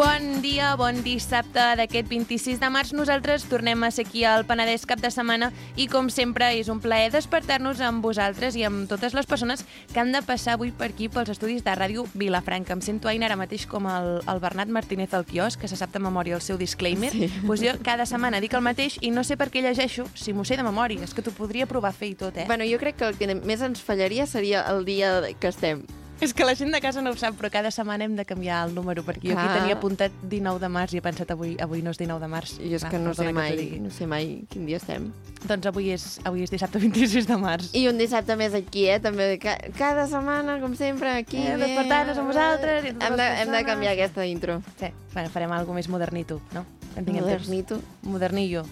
Bon dia, bon dissabte d'aquest 26 de març. Nosaltres tornem a ser aquí al Penedès cap de setmana i, com sempre, és un plaer despertar-nos amb vosaltres i amb totes les persones que han de passar avui per aquí pels estudis de Ràdio Vilafranca. Em sento, Aina, ara mateix com el, el Bernat Martínez al quiosc, que se sap de memòria el seu disclaimer. Sí. Pues jo cada setmana dic el mateix i no sé per què llegeixo si m'ho sé de memòria. És que t'ho podria provar a fer i tot, eh? Bueno, jo crec que el que més ens fallaria seria el dia que estem. És que la gent de casa no ho sap, però cada setmana hem de canviar el número, perquè jo aquí tenia apuntat 19 de març i he pensat avui avui no és 19 de març. Jo és que no sé, mai, no sé mai quin dia estem. Doncs avui és, avui és dissabte 26 de març. I un dissabte més aquí, eh? També ca cada setmana, com sempre, aquí. Eh, despertar-nos amb vosaltres. Hem de, hem de canviar aquesta intro. Sí, bueno, farem alguna més modernito, no? Modernito? Modernillo.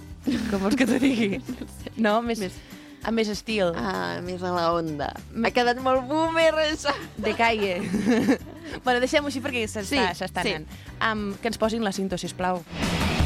Com vols que t'ho digui? No més... més amb més estil. Ah, més a la onda. M'ha quedat molt boomer, això. De calle. bueno, deixem-ho així perquè s'està sí, sí. anant. Um, que ens posin la cinta, sisplau. plau.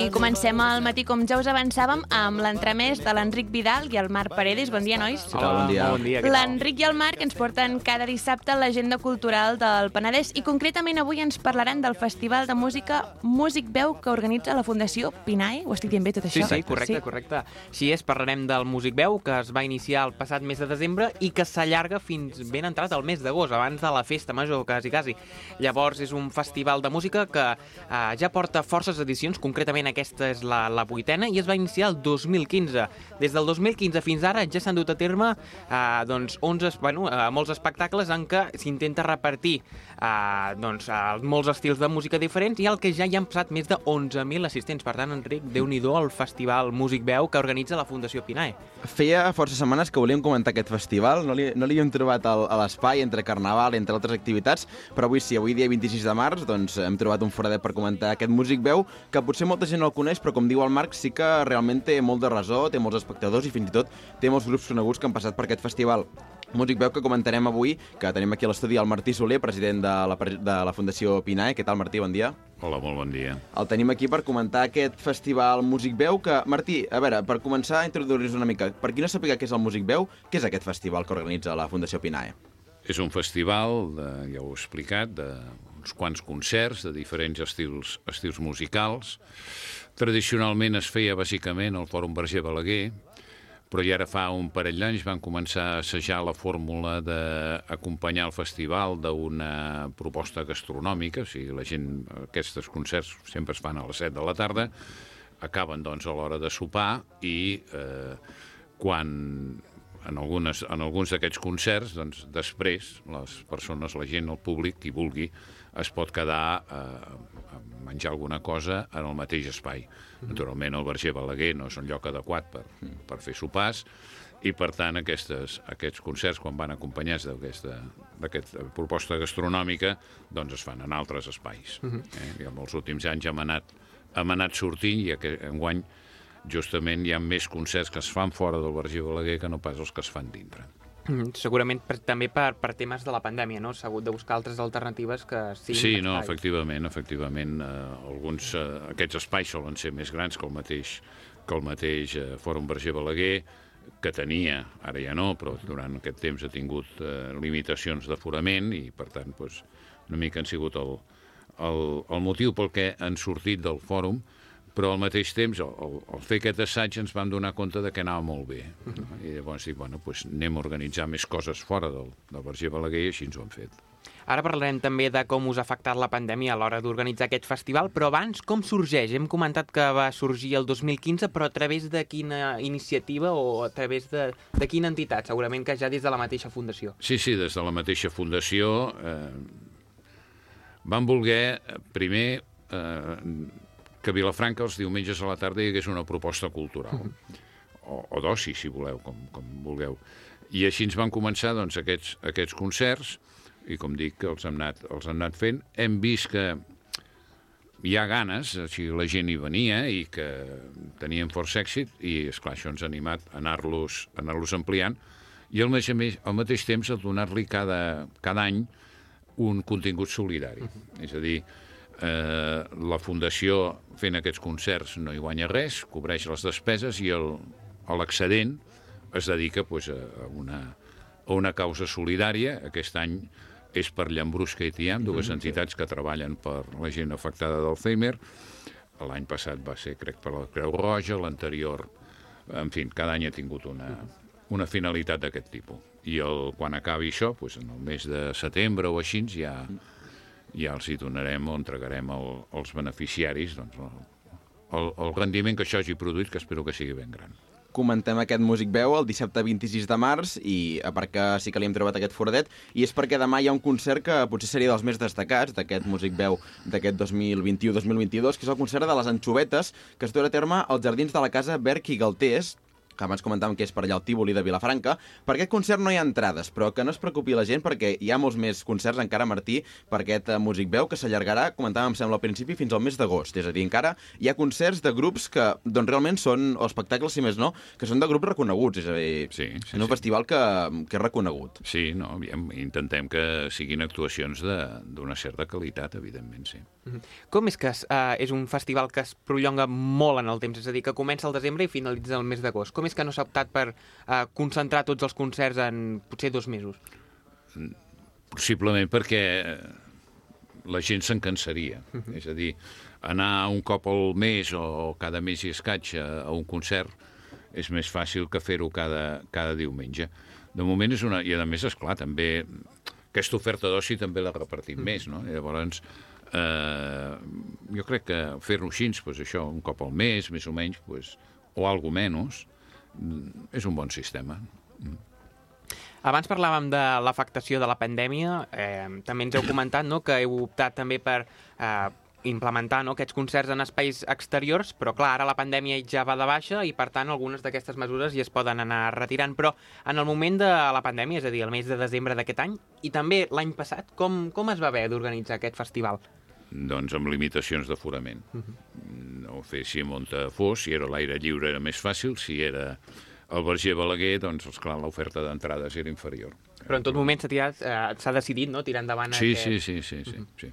I comencem al matí, com ja us avançàvem, amb l'entremès de l'Enric Vidal i el Marc Paredes. Bon dia, nois. Hola, bon dia. Bon dia L'Enric i el Marc ens porten cada dissabte l'agenda cultural del Penedès i concretament avui ens parlaran del Festival de Música Músic Veu que organitza la Fundació Pinae. Ho estic dient bé, tot això? Sí, sí, correcte, sí. correcte. Així és, parlarem del Músic Veu, que es va iniciar el passat mes de desembre i que s'allarga fins ben entrat al mes d'agost, abans de la festa major, quasi, quasi. Llavors, és un festival de música que eh, ja porta forces edicions, concretament aquesta és la, la vuitena, i es va iniciar el 2015. Des del 2015 fins ara ja s'han dut a terme eh, doncs, 11, bueno, eh, molts espectacles en què s'intenta repartir eh, doncs, eh, molts estils de música diferents i el que ja hi han passat més de 11.000 assistents. Per tant, Enric, déu nhi al festival Músic Veu que organitza la Fundació Pinae. Feia força setmanes que volíem comentar aquest festival, no li, no li hem trobat a l'espai entre Carnaval, entre altres activitats, però avui sí, avui dia 26 de març, doncs hem trobat un foradet per comentar aquest Músic Veu, que potser molta gent no el coneix, però com diu el Marc, sí que realment té molt de resó, té molts espectadors i fins i tot té molts grups coneguts que han passat per aquest festival. Músic veu que comentarem avui, que tenim aquí a l'estudi el Martí Soler, president de la, de la Fundació Pinae. Què tal, Martí? Bon dia. Hola, molt bon dia. El tenim aquí per comentar aquest festival Músic Veu, que, Martí, a veure, per començar a introduir-nos una mica, per qui no sàpiga què és el Músic Veu, què és aquest festival que organitza la Fundació Pinae? És un festival, de, ja ho he explicat, de uns quants concerts de diferents estils, estils musicals. Tradicionalment es feia bàsicament al Fòrum Verger Balaguer, però ja ara fa un parell d'anys van començar a assajar la fórmula d'acompanyar el festival d'una proposta gastronòmica, o sigui, la gent, aquests concerts sempre es fan a les 7 de la tarda, acaben doncs a l'hora de sopar i eh, quan en, algunes, en alguns d'aquests concerts, doncs, després, les persones, la gent, el públic, qui vulgui, es pot quedar eh, menjar alguna cosa en el mateix espai. Naturalment, el Verger Balaguer no és un lloc adequat per, per fer sopars, i per tant aquestes, aquests concerts quan van acompanyats d'aquesta proposta gastronòmica doncs es fan en altres espais uh -huh. eh? I en els últims anys hem anat, hem anat sortint i aquest, enguany justament hi ha més concerts que es fan fora del Verger Balaguer que no pas els que es fan dintre segurament per, també per, per temes de la pandèmia, no? S'ha hagut de buscar altres alternatives que siguin... Sí, no, efectivament, efectivament. Eh, alguns, eh, aquests espais solen ser més grans que el mateix, que el mateix eh, Fòrum Verger Balaguer, que tenia, ara ja no, però durant aquest temps ha tingut eh, limitacions d'aforament i, per tant, doncs, una mica han sigut el, el, el motiu pel que han sortit del fòrum, però al mateix temps, al, al fer aquest assaig ens vam donar compte de que anava molt bé. -huh. I llavors dic, bueno, doncs anem a organitzar més coses fora del, del Verger Balaguer i així ens ho hem fet. Ara parlarem també de com us ha afectat la pandèmia a l'hora d'organitzar aquest festival, però abans, com sorgeix? Hem comentat que va sorgir el 2015, però a través de quina iniciativa o a través de, de quina entitat? Segurament que ja des de la mateixa fundació. Sí, sí, des de la mateixa fundació eh, van voler, eh, primer, eh, que a Vilafranca els diumenges a la tarda hi hagués una proposta cultural. o, o d'oci, si voleu, com, com vulgueu. I així ens van començar doncs, aquests, aquests concerts, i com dic, els hem, anat, els hem anat fent. Hem vist que hi ha ganes, sigui, la gent hi venia i que tenien força èxit i, és clar això ens ha animat a anar-los anar, -los, ampliant i al, més, al mateix temps a donar-li cada, cada any un contingut solidari. Uh -huh. És a dir, eh, la Fundació fent aquests concerts no hi guanya res, cobreix les despeses i l'excedent es dedica pues, a, una, a una causa solidària. Aquest any és per Llambrusca i Tiam, dues mm -hmm. entitats que treballen per la gent afectada d'Alzheimer. L'any passat va ser, crec, per la Creu Roja, l'anterior... En fi, cada any ha tingut una, una finalitat d'aquest tipus. I el, quan acabi això, doncs en el mes de setembre o així, ja, ja els hi donarem o entregarem el, als beneficiaris doncs, el, el, el rendiment que això hagi produït, que espero que sigui ben gran. Comentem aquest Músic Veu el dissabte 26 de març i a part que sí que li hem trobat aquest foradet i és perquè demà hi ha un concert que potser seria dels més destacats d'aquest Músic Veu d'aquest 2021-2022 que és el concert de les Anxovetes que es durà a terme als jardins de la casa Berc i Galtés que abans comentàvem que és per allà al Tívoli de Vilafranca. Per aquest concert no hi ha entrades, però que no es preocupi la gent perquè hi ha molts més concerts encara, Martí, per aquest uh, Músic Veu, que s'allargarà, comentàvem, sembla, al principi, fins al mes d'agost. És a dir, encara hi ha concerts de grups que, doncs, realment són, o espectacles, si més no, que són de grups reconeguts. És a dir, sí, sí, en un sí. festival que, que és reconegut. Sí, no, intentem que siguin actuacions d'una certa qualitat, evidentment, sí. -hmm. Com és que uh, és un festival que es prolonga molt en el temps? És a dir, que comença al desembre i finalitza el mes d'agost. Com és que no s'ha optat per uh, concentrar tots els concerts en potser dos mesos? Possiblement perquè la gent se'n cansaria. Uh -huh. És a dir, anar un cop al mes o cada mes i escaig a, a un concert és més fàcil que fer-ho cada, cada diumenge. De moment és una... I a més, és clar, també aquesta oferta d'oci també la repartim uh -huh. més, no? I llavors, eh, jo crec que fer-ho així, pues, això, un cop al mes, més o menys, pues, o algo menys, Mm, és un bon sistema. Abans parlàvem de l'afectació de la pandèmia, eh, també ens heu comentat no, que heu optat també per eh, implementar no, aquests concerts en espais exteriors, però clar, ara la pandèmia ja va de baixa i per tant algunes d'aquestes mesures ja es poden anar retirant, però en el moment de la pandèmia, és a dir, el mes de desembre d'aquest any, i també l'any passat, com, com es va haver d'organitzar aquest festival? Doncs amb limitacions d'aforament. Uh -huh. No féssim on fos, si era l'aire lliure era més fàcil, si era el Verger Balaguer, doncs, esclar, l'oferta d'entrades era inferior. Però en tot moment s'ha eh, decidit, no?, tirar endavant sí, aquest... Sí, sí, sí, sí, uh -huh. sí.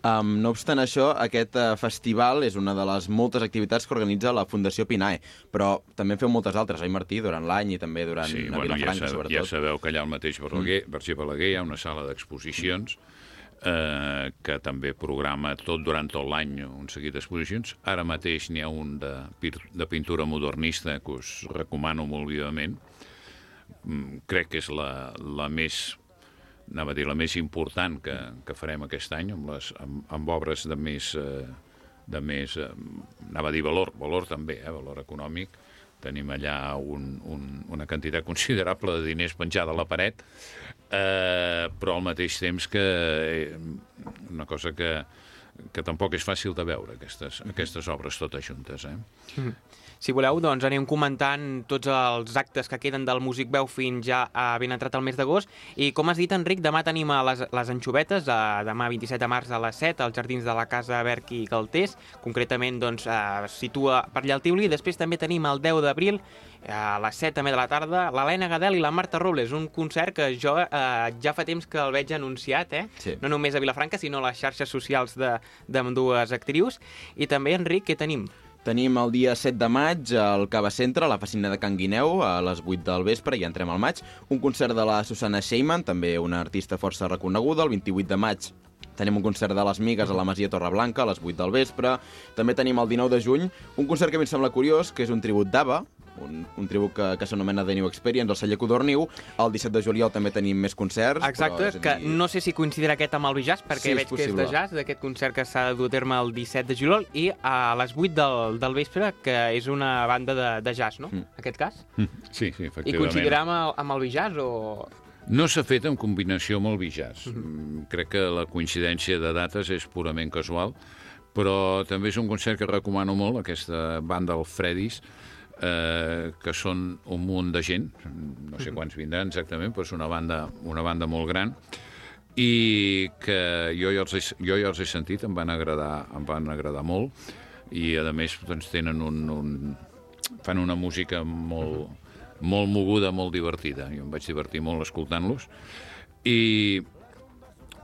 Um, no obstant això, aquest uh, festival és una de les moltes activitats que organitza la Fundació Pinae, però també feu moltes altres, oi Martí, durant l'any i també durant sí, bueno, Vilafranca, ja sabeu, sobretot. Ja sabeu que allà al mateix Verger, mm. Verger Balaguer hi ha una sala d'exposicions mm eh, que també programa tot durant tot l'any un seguit d'exposicions. Ara mateix n'hi ha un de, de pintura modernista que us recomano molt vivament. Mm, crec que és la, la més anava a dir, la més important que, que farem aquest any, amb, les, amb, amb obres de més, eh, de més eh, anava a dir valor, valor també, eh, valor econòmic, tenim allà un, un, una quantitat considerable de diners penjada a la paret, eh, però al mateix temps que eh, una cosa que, que tampoc és fàcil de veure, aquestes, aquestes obres totes juntes. Eh? Mm. Si voleu, doncs anem comentant tots els actes que queden del Músic Veu fins ja a ben entrat el mes d'agost. I com has dit, Enric, demà tenim a les, les anxovetes, a, demà 27 de març a les 7, als Jardins de la Casa Berc i Galtés. Concretament, doncs, es situa per allà al Tiuli. Després també tenim el 10 d'abril a les 7 també de la tarda, l'Helena Gadel i la Marta Robles, un concert que jo eh, ja fa temps que el veig anunciat, eh? Sí. no només a Vilafranca, sinó a les xarxes socials d'ambdues actrius. I també, Enric, què tenim? Tenim el dia 7 de maig al Cava Centre, a la Facina de Can Guineu, a les 8 del vespre, i entrem al maig. Un concert de la Susana Sheyman, també una artista força reconeguda, el 28 de maig Tenim un concert de les Migues a la Masia Torreblanca a les 8 del vespre. També tenim el 19 de juny un concert que a mi em sembla curiós, que és un tribut d'Ava, un, un tribut que, que s'anomena The New Experience, al celler Codorniu. El 17 de juliol també tenim més concerts. Exacte, però, que dir... no sé si coincidirà aquest amb el Bijàs, perquè sí, veig que és de jazz, d'aquest concert que s'ha de dur a terme el 17 de juliol, i a les 8 del, del vespre, que és una banda de, de jazz, no?, mm. en aquest cas. Mm. Sí, sí, efectivament. I coincidirà amb el, amb el Bijàs o...? No s'ha fet en combinació amb el Bijàs. Mm -hmm. Crec que la coincidència de dates és purament casual, però també és un concert que recomano molt, aquesta banda, el Fredis, eh, que són un munt de gent, no sé quants vindran exactament, però és una banda, una banda molt gran, i que jo ja els he, jo ja els he sentit, em van agradar, em van agradar molt, i a més doncs, tenen un, un, fan una música molt, molt moguda, molt divertida. Jo em vaig divertir molt escoltant-los. I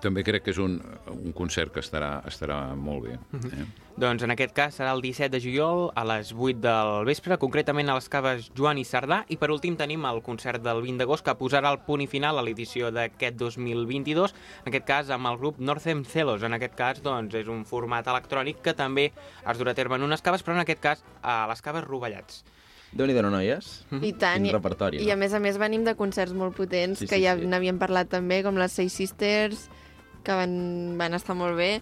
també crec que és un, un concert que estarà, estarà molt bé. Eh? Doncs en aquest cas serà el 17 de juliol a les 8 del vespre, concretament a les caves Joan i Cerdà, i per últim tenim el concert del 20 d'agost que posarà el punt i final a l'edició d'aquest 2022, en aquest cas amb el grup Northern Celos. En aquest cas doncs, és un format electrònic que també es durà a terme en unes caves, però en aquest cas a les caves Rovellats. Déu-n'hi-do, no, noies? I tant. Quin i- repertori, I no? a més a més venim de concerts molt potents, Sí, que sí, ja sí. n'havíem parlat també, com les Seis Sisters, que van, van estar molt bé.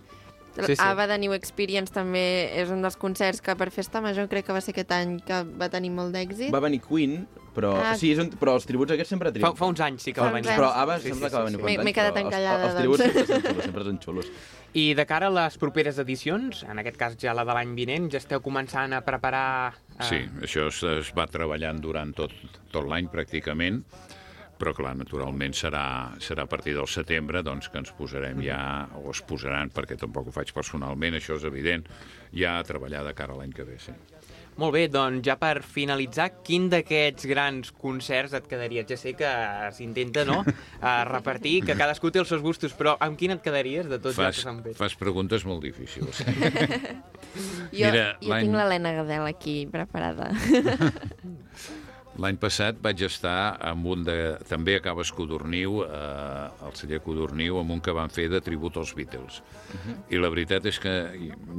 Sí, sí. Ava de New Experience també és un dels concerts que per Festa Major crec que va ser aquest any que va tenir molt d'èxit. Va venir Queen, però, Ah. sí, és un, però els tributs aquests sempre Fa, triomfen. fa uns anys sí que Fa va venir. Però Ava Sí, sembla sí, que va sí, venir sí. fa uns M'he- quedat però els- encallada, Els, tributs doncs. sempre són xulos, sempre són xulos. I de cara a les properes edicions, en aquest cas ja la de l'any vinent, ja esteu començant a preparar... eh, Sí, això es, es va treballant durant tot, tot l'any pràcticament, però clar, naturalment serà, serà a partir del setembre doncs, que ens posarem ja, o es posaran, perquè tampoc ho faig personalment, això és evident, ja a treballar de cara a l'any que ve, sí. Molt bé, doncs ja per finalitzar, quin d'aquests grans concerts et quedaries? Ja sé que s'intenta, no?, a repartir, que cadascú té els seus gustos, però amb quin et quedaries de tots els Fas, que s'han fet? fas preguntes molt difícils. Jo, Mira, jo tinc l'Helena Gadel aquí preparada. L'any passat vaig estar amb un de... També a Caves Codorniu, eh, al celler Codorniu, amb un que van fer de tribut als Beatles. I la veritat és que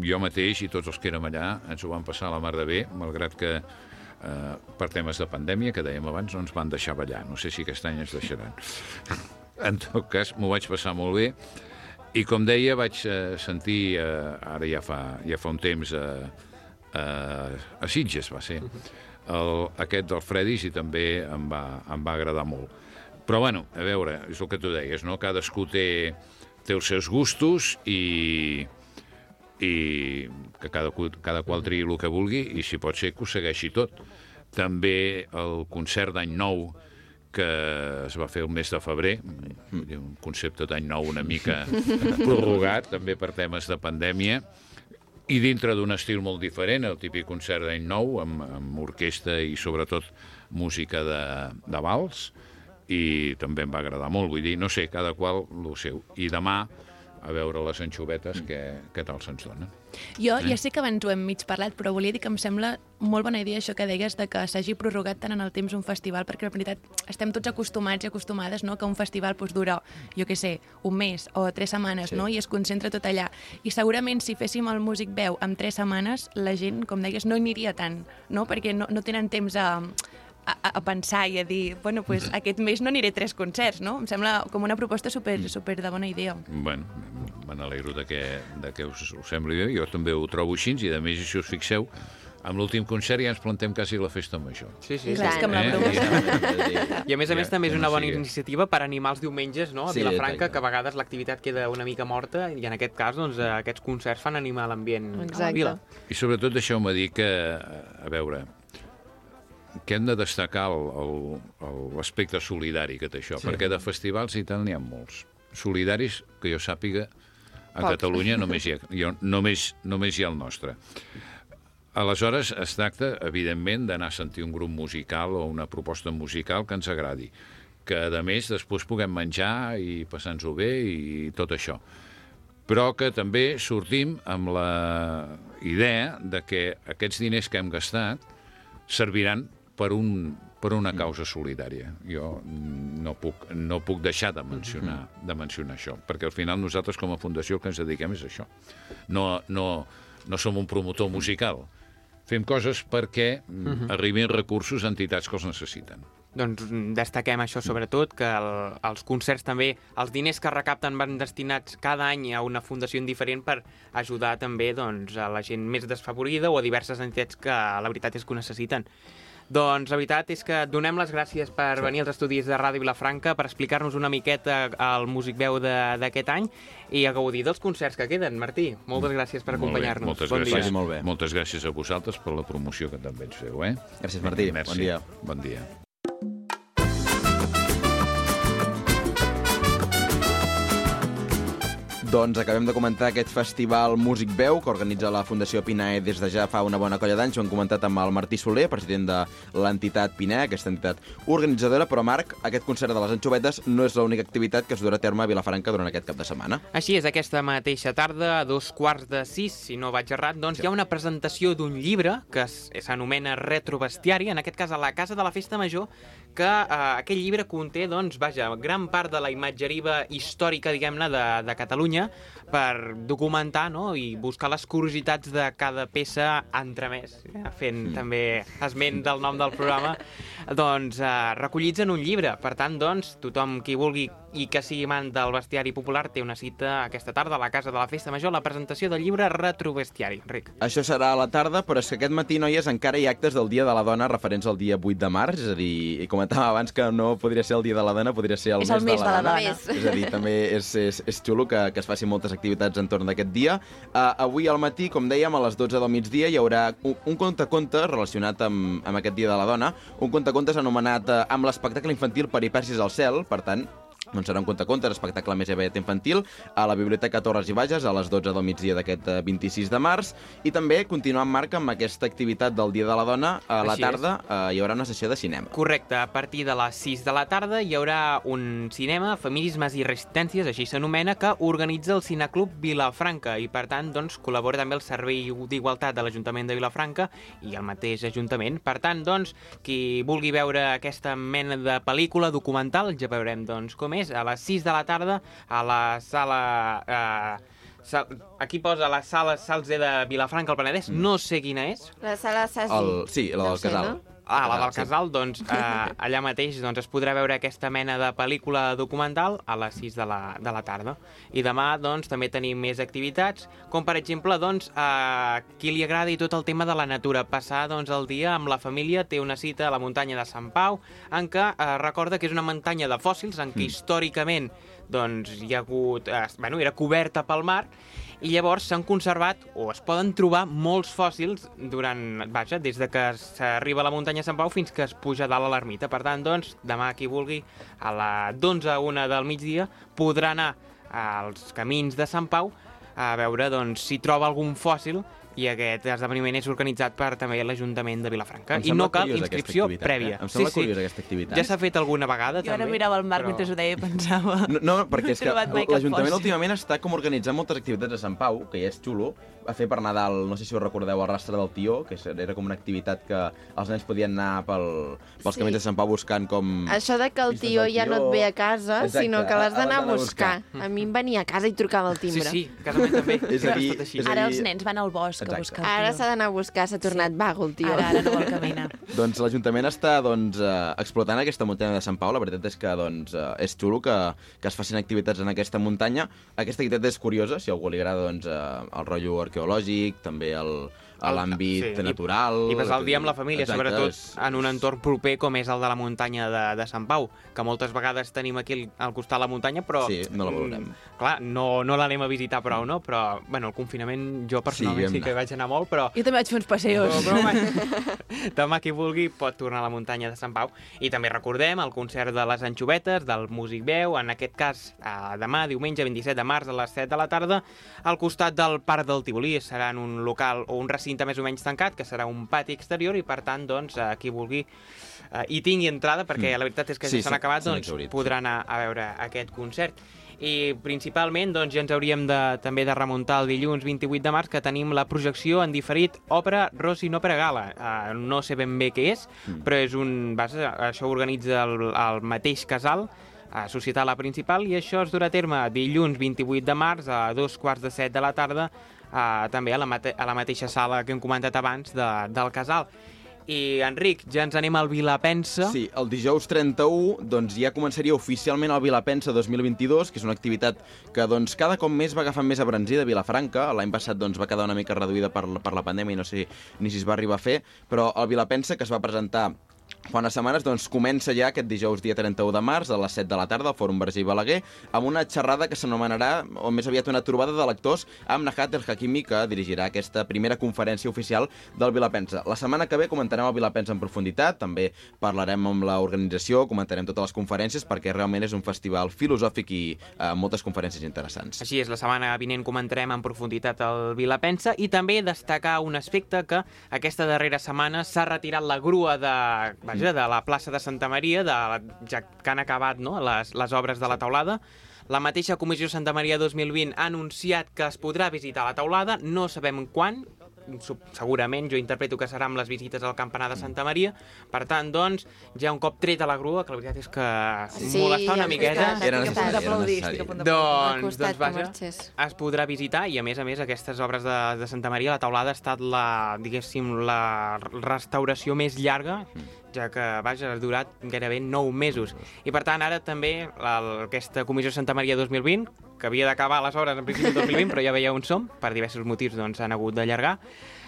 jo mateix i tots els que érem allà ens ho vam passar a la mar de bé, malgrat que eh, per temes de pandèmia, que dèiem abans, no ens van deixar ballar. No sé si aquest any ens deixaran. En tot cas, m'ho vaig passar molt bé. I com deia, vaig eh, sentir, eh, ara ja fa, ja fa un temps, eh, eh, a Sitges va ser, el, aquest del Fredis i també em va, em va agradar molt. Però bueno, a veure, és el que tu deies, no? Cadascú té, té els seus gustos i, i que cada, cada qual triï el que vulgui i si pot ser que ho segueixi tot. També el concert d'any nou que es va fer el mes de febrer, un concepte d'any nou una mica prorrogat, també per temes de pandèmia, i dintre d'un estil molt diferent, el típic concert d'any nou, amb, amb orquestra i sobretot música de, de vals, i també em va agradar molt, vull dir, no sé, cada qual el seu. I demà, a veure les anxovetes, què, què tal se'ns donen. Jo ja sé que abans ho hem mig parlat, però volia dir que em sembla molt bona idea això que deies de que s'hagi prorrogat tant en el temps un festival, perquè en veritat estem tots acostumats i acostumades no, que un festival pues, dura, jo què sé, un mes o tres setmanes, Sí. no? i es concentra tot allà. I segurament si féssim el Músic Veu en tres setmanes, la gent, com deies, no hi aniria tant, no? perquè no, no tenen temps a, a, a pensar i a dir, bueno, pues, aquest mes no aniré a tres concerts, no? Em sembla com una proposta super, super de bona idea. Bueno, me n'alegro de que, de que us, us sembli bé, jo també ho trobo així, i a més, si us fixeu, amb l'últim concert ja ens plantem quasi la festa major. Sí, sí, Clar. sí. És que amb la Eh? broma... I a més a Ja, més també és una bona sigui- iniciativa per animar els diumenges no? a Sí, Vilafranca, que a vegades l'activitat queda una mica morta i en aquest cas doncs, eh, aquests concerts fan animar l'ambient a la Exacte. vila. I sobretot deixeu-me dir que, a veure, que hem de destacar l'aspecte solidari que té això, sí. perquè de festivals i tal n'hi ha molts. Solidaris, que jo sàpiga, a Pocs. Catalunya només hi, ha, ha, només, només hi ha el nostre. Aleshores, es tracta, evidentment, d'anar a sentir un grup musical o una proposta musical que ens agradi, que, a més, després puguem menjar i passar-nos-ho bé i tot això però que també sortim amb la idea de que aquests diners que hem gastat serviran per, un, per una causa solidària. Jo no puc, no puc deixar de mencionar, de mencionar això, perquè al final nosaltres com a fundació el que ens dediquem és això. No, no, no som un promotor musical. Fem coses perquè mm, arribin recursos a entitats que els necessiten. Doncs mm, destaquem això sobretot, que el, els concerts també, els diners que recapten van destinats cada any a una fundació diferent per ajudar també doncs, a la gent més desfavorida o a diverses entitats que la veritat és que ho necessiten. Doncs la veritat és que donem les gràcies per venir als estudis de Ràdio Vilafranca per explicar-nos una miqueta el Músic Veu de- d'aquest any i a gaudir dels concerts que queden. Martí, moltes gràcies per acompanyar-nos. Moltes bon gràcies. Vagi molt bé. Moltes gràcies a vosaltres per la promoció que també ens feu, eh? Gràcies, Martí. Merci. Bon dia. Bon dia. Doncs acabem de comentar aquest festival Músic Veu que organitza la Fundació Pinae des de ja fa una bona colla d'anys. Ho hem comentat amb el Martí Soler, president de l'entitat Pinae, aquesta entitat organitzadora. Però, Marc, aquest concert de les anxovetes no és l'única activitat que es durà a terme a Vilafranca durant aquest cap de setmana. Així és, aquesta mateixa tarda, a dos quarts de sis, si no vaig errat, doncs hi ha una presentació d'un llibre que es- s'anomena Retrobestiari, en aquest cas a la Casa de la Festa Major, que eh, aquell llibre conté, doncs, vaja, gran part de la imatgeria històrica, diguem-ne, de, de Catalunya per documentar no? i buscar les curiositats de cada peça entremès, eh, fent mm. també esment del nom del programa, doncs eh, recollits en un llibre. Per tant, doncs, tothom qui vulgui i que sigui amant del bestiari popular té una cita aquesta tarda a la Casa de la Festa Major, la presentació del llibre Retrobestiari. Ric. Això serà a la tarda, però és que aquest matí, noies, encara hi ha actes del Dia de la Dona referents al dia 8 de març, és a dir, i comentàvem abans que no podria ser el Dia de la Dona, podria ser el, És el mes de la dona. Mes. És a dir, també és, és, és xulo que, que es facin moltes activitats entorn d'aquest dia. Uh, avui al matí, com dèiem, a les 12 del migdia hi haurà un, un conte-conte relacionat amb, amb aquest Dia de la Dona, un conte-contes anomenat uh, amb l'espectacle infantil Peripècies al cel, per tant, doncs serà un conte-contes, espectacle més aviat infantil, a la Biblioteca Torres i Bages a les 12 del migdia d'aquest eh, 26 de març. I també, continuant, Marc, amb aquesta activitat del Dia de la Dona, a la Així és. tarda eh, hi haurà una sessió de cinema. Correcte, a partir de les 6 de la tarda hi haurà un cinema, Feminismes i Resistències, així s'anomena, que organitza el Cineclub Vilafranca i, per tant, doncs, col·labora també el Servei d'Igualtat de l'Ajuntament de Vilafranca i el mateix Ajuntament. Per tant, doncs, qui vulgui veure aquesta mena de pel·lícula documental, ja veurem doncs, com és, a les 6 de la tarda a la sala... Eh, Sal, aquí posa la sala Salze de Vilafranca al Penedès, mm. no sé quina és, La sala Sasi. El, sí, la del ser, casal. no? Ah, la del casal, doncs eh, allà mateix doncs, es podrà veure aquesta mena de pel·lícula documental a les 6 de la, de la tarda. I demà doncs, també tenim més activitats, com per exemple doncs, a qui li agradi tot el tema de la natura. Passar doncs, el dia amb la família té una cita a la muntanya de Sant Pau, en què eh, recorda que és una muntanya de fòssils, en què Mm. històricament doncs, hi ha hagut, eh, bueno, era coberta pel mar, i llavors s'han conservat o es poden trobar molts fòssils durant, vaja, des de que s'arriba a la muntanya Sant Pau fins que es puja dalt a l'ermita. Per tant, doncs, demà qui vulgui, a la d'11 a 1 del migdia, podrà anar als camins de Sant Pau a veure doncs, si troba algun fòssil i aquest esdeveniment és organitzat per també l'Ajuntament de Vilafranca. I no cal inscripció activitat, prèvia. Eh? Em sembla curiosa aquesta activitat. Ja s'ha fet alguna vegada, Jo ara també. mirava el mar però- mentre ho deia i pensava... No, no, perquè és que l'Ajuntament últimament està com organitzant moltes activitats a Sant Pau, que ja és xulo, a fer per Nadal, no sé si ho recordeu, el rastre del tió, que era com una activitat que els nens podien anar pel, pels Sí. camins de Sant Pau buscant com... Això de que el tio del ja no tió. et ve a casa, Exacte, sinó que l'has d'anar a a buscar. A mi em venia a casa i trucava el Sí, timbre. sí, a casa meva també. És a dir, és a Ara dir- els nens van al bosc Exacte. a buscar el Ara tio. s'ha d'anar a buscar, s'ha tornat vago el tio. Ara, ara no vol caminar. Doncs l'Ajuntament està doncs, eh, explotant aquesta muntanya de Sant Pau. La veritat és que doncs, eh, és xulo que, que es facin activitats en aquesta muntanya. Aquesta activitat és curiosa, si a algú li agrada doncs, eh, el rotllo arqueològic, també el- a l'àmbit sí, i- natural... I passar el dia amb la família, Exacte, sobretot és- en un entorn proper com és el de la muntanya de, de Sant Pau, que moltes vegades tenim aquí al- al costat de la muntanya, però... Sí, no la veurem. mm, Clar, no, no l'anem a visitar prou, no? Però, bueno, el confinament jo personalment sí, sí que vaig anar molt, però... Jo també vaig fer uns passeos. Però, però, demà qui vulgui pot tornar a la muntanya de Sant Pau. I també recordem el concert de les anxovetes, del Músic Veu, en aquest cas eh, demà, diumenge 27 de març a les 7 de la tarda, al costat del Parc del Tibolí. Serà en un local o un recinte més o menys tancat, que serà un pati exterior, i per tant, doncs, eh, qui vulgui eh, hi tingui entrada, perquè Mm. la veritat és que Sí, ja s'han s'ha- acabat, doncs exhaurit, podrà anar a veure aquest concert. I principalment doncs, ja ens hauríem de, també de remuntar el dilluns 28 de març que tenim la projecció en diferit òpera Rossi no per a gala. Uh, no sé ben bé què és, Mm. però és un, vas, això ho organitza el, el mateix casal, a Societat La Principal, i això es durà a terme dilluns 28 de març a dos quarts de set de la tarda, uh, també a la, a la mateixa sala que hem comentat abans de, del casal. I, Enric, ja ens anem al Vilapensa. Sí, el dijous 31 doncs, ja començaria oficialment el Vilapensa 2022, que és una activitat que doncs, cada cop més va agafant més abranzida a Vilafranca. L'any passat doncs, va quedar una mica reduïda per, per la pandèmia i no sé ni si es va arribar a fer, però el Vilapensa, que es va presentar Fa unes setmanes doncs, comença ja aquest dijous dia 31 de març a les 7 de la tarda al Fòrum Verger i Balaguer amb una xerrada que s'anomenarà, o més aviat una trobada de lectors amb Nahat El Hakimi que dirigirà aquesta primera conferència oficial del Vilapensa. La setmana que ve comentarem el Vilapensa en profunditat, també parlarem amb l'organització, comentarem totes les conferències perquè realment és un festival filosòfic i eh, moltes conferències interessants. Així és, la setmana vinent comentarem en profunditat el Vilapensa i també destacar un aspecte que aquesta darrera setmana s'ha retirat la grua de vaja, de la plaça de Santa Maria, de, la- ja que han acabat no, les, les obres de la taulada. La mateixa Comissió Santa Maria 2020 ha anunciat que es podrà visitar la taulada, no sabem quan, segurament jo interpreto que serà amb les visites al campanar de Santa Maria. Per tant, doncs, ja un cop tret a la grua, que la veritat és que Sí, molestar una miqueta, està. Era necessari, era necessari. doncs, doncs que vaja, es podrà visitar i a més a més aquestes obres de, de Santa Maria, la taulada ha estat la, diguéssim, la restauració més llarga, ja que, vaja, ha durat gairebé 9 mesos. I per tant, ara també la, aquesta Comissió Santa Maria 2020, que havia d'acabar les obres en principi el 2020, però ja veieu on som, per diversos motius doncs han hagut d'allargar,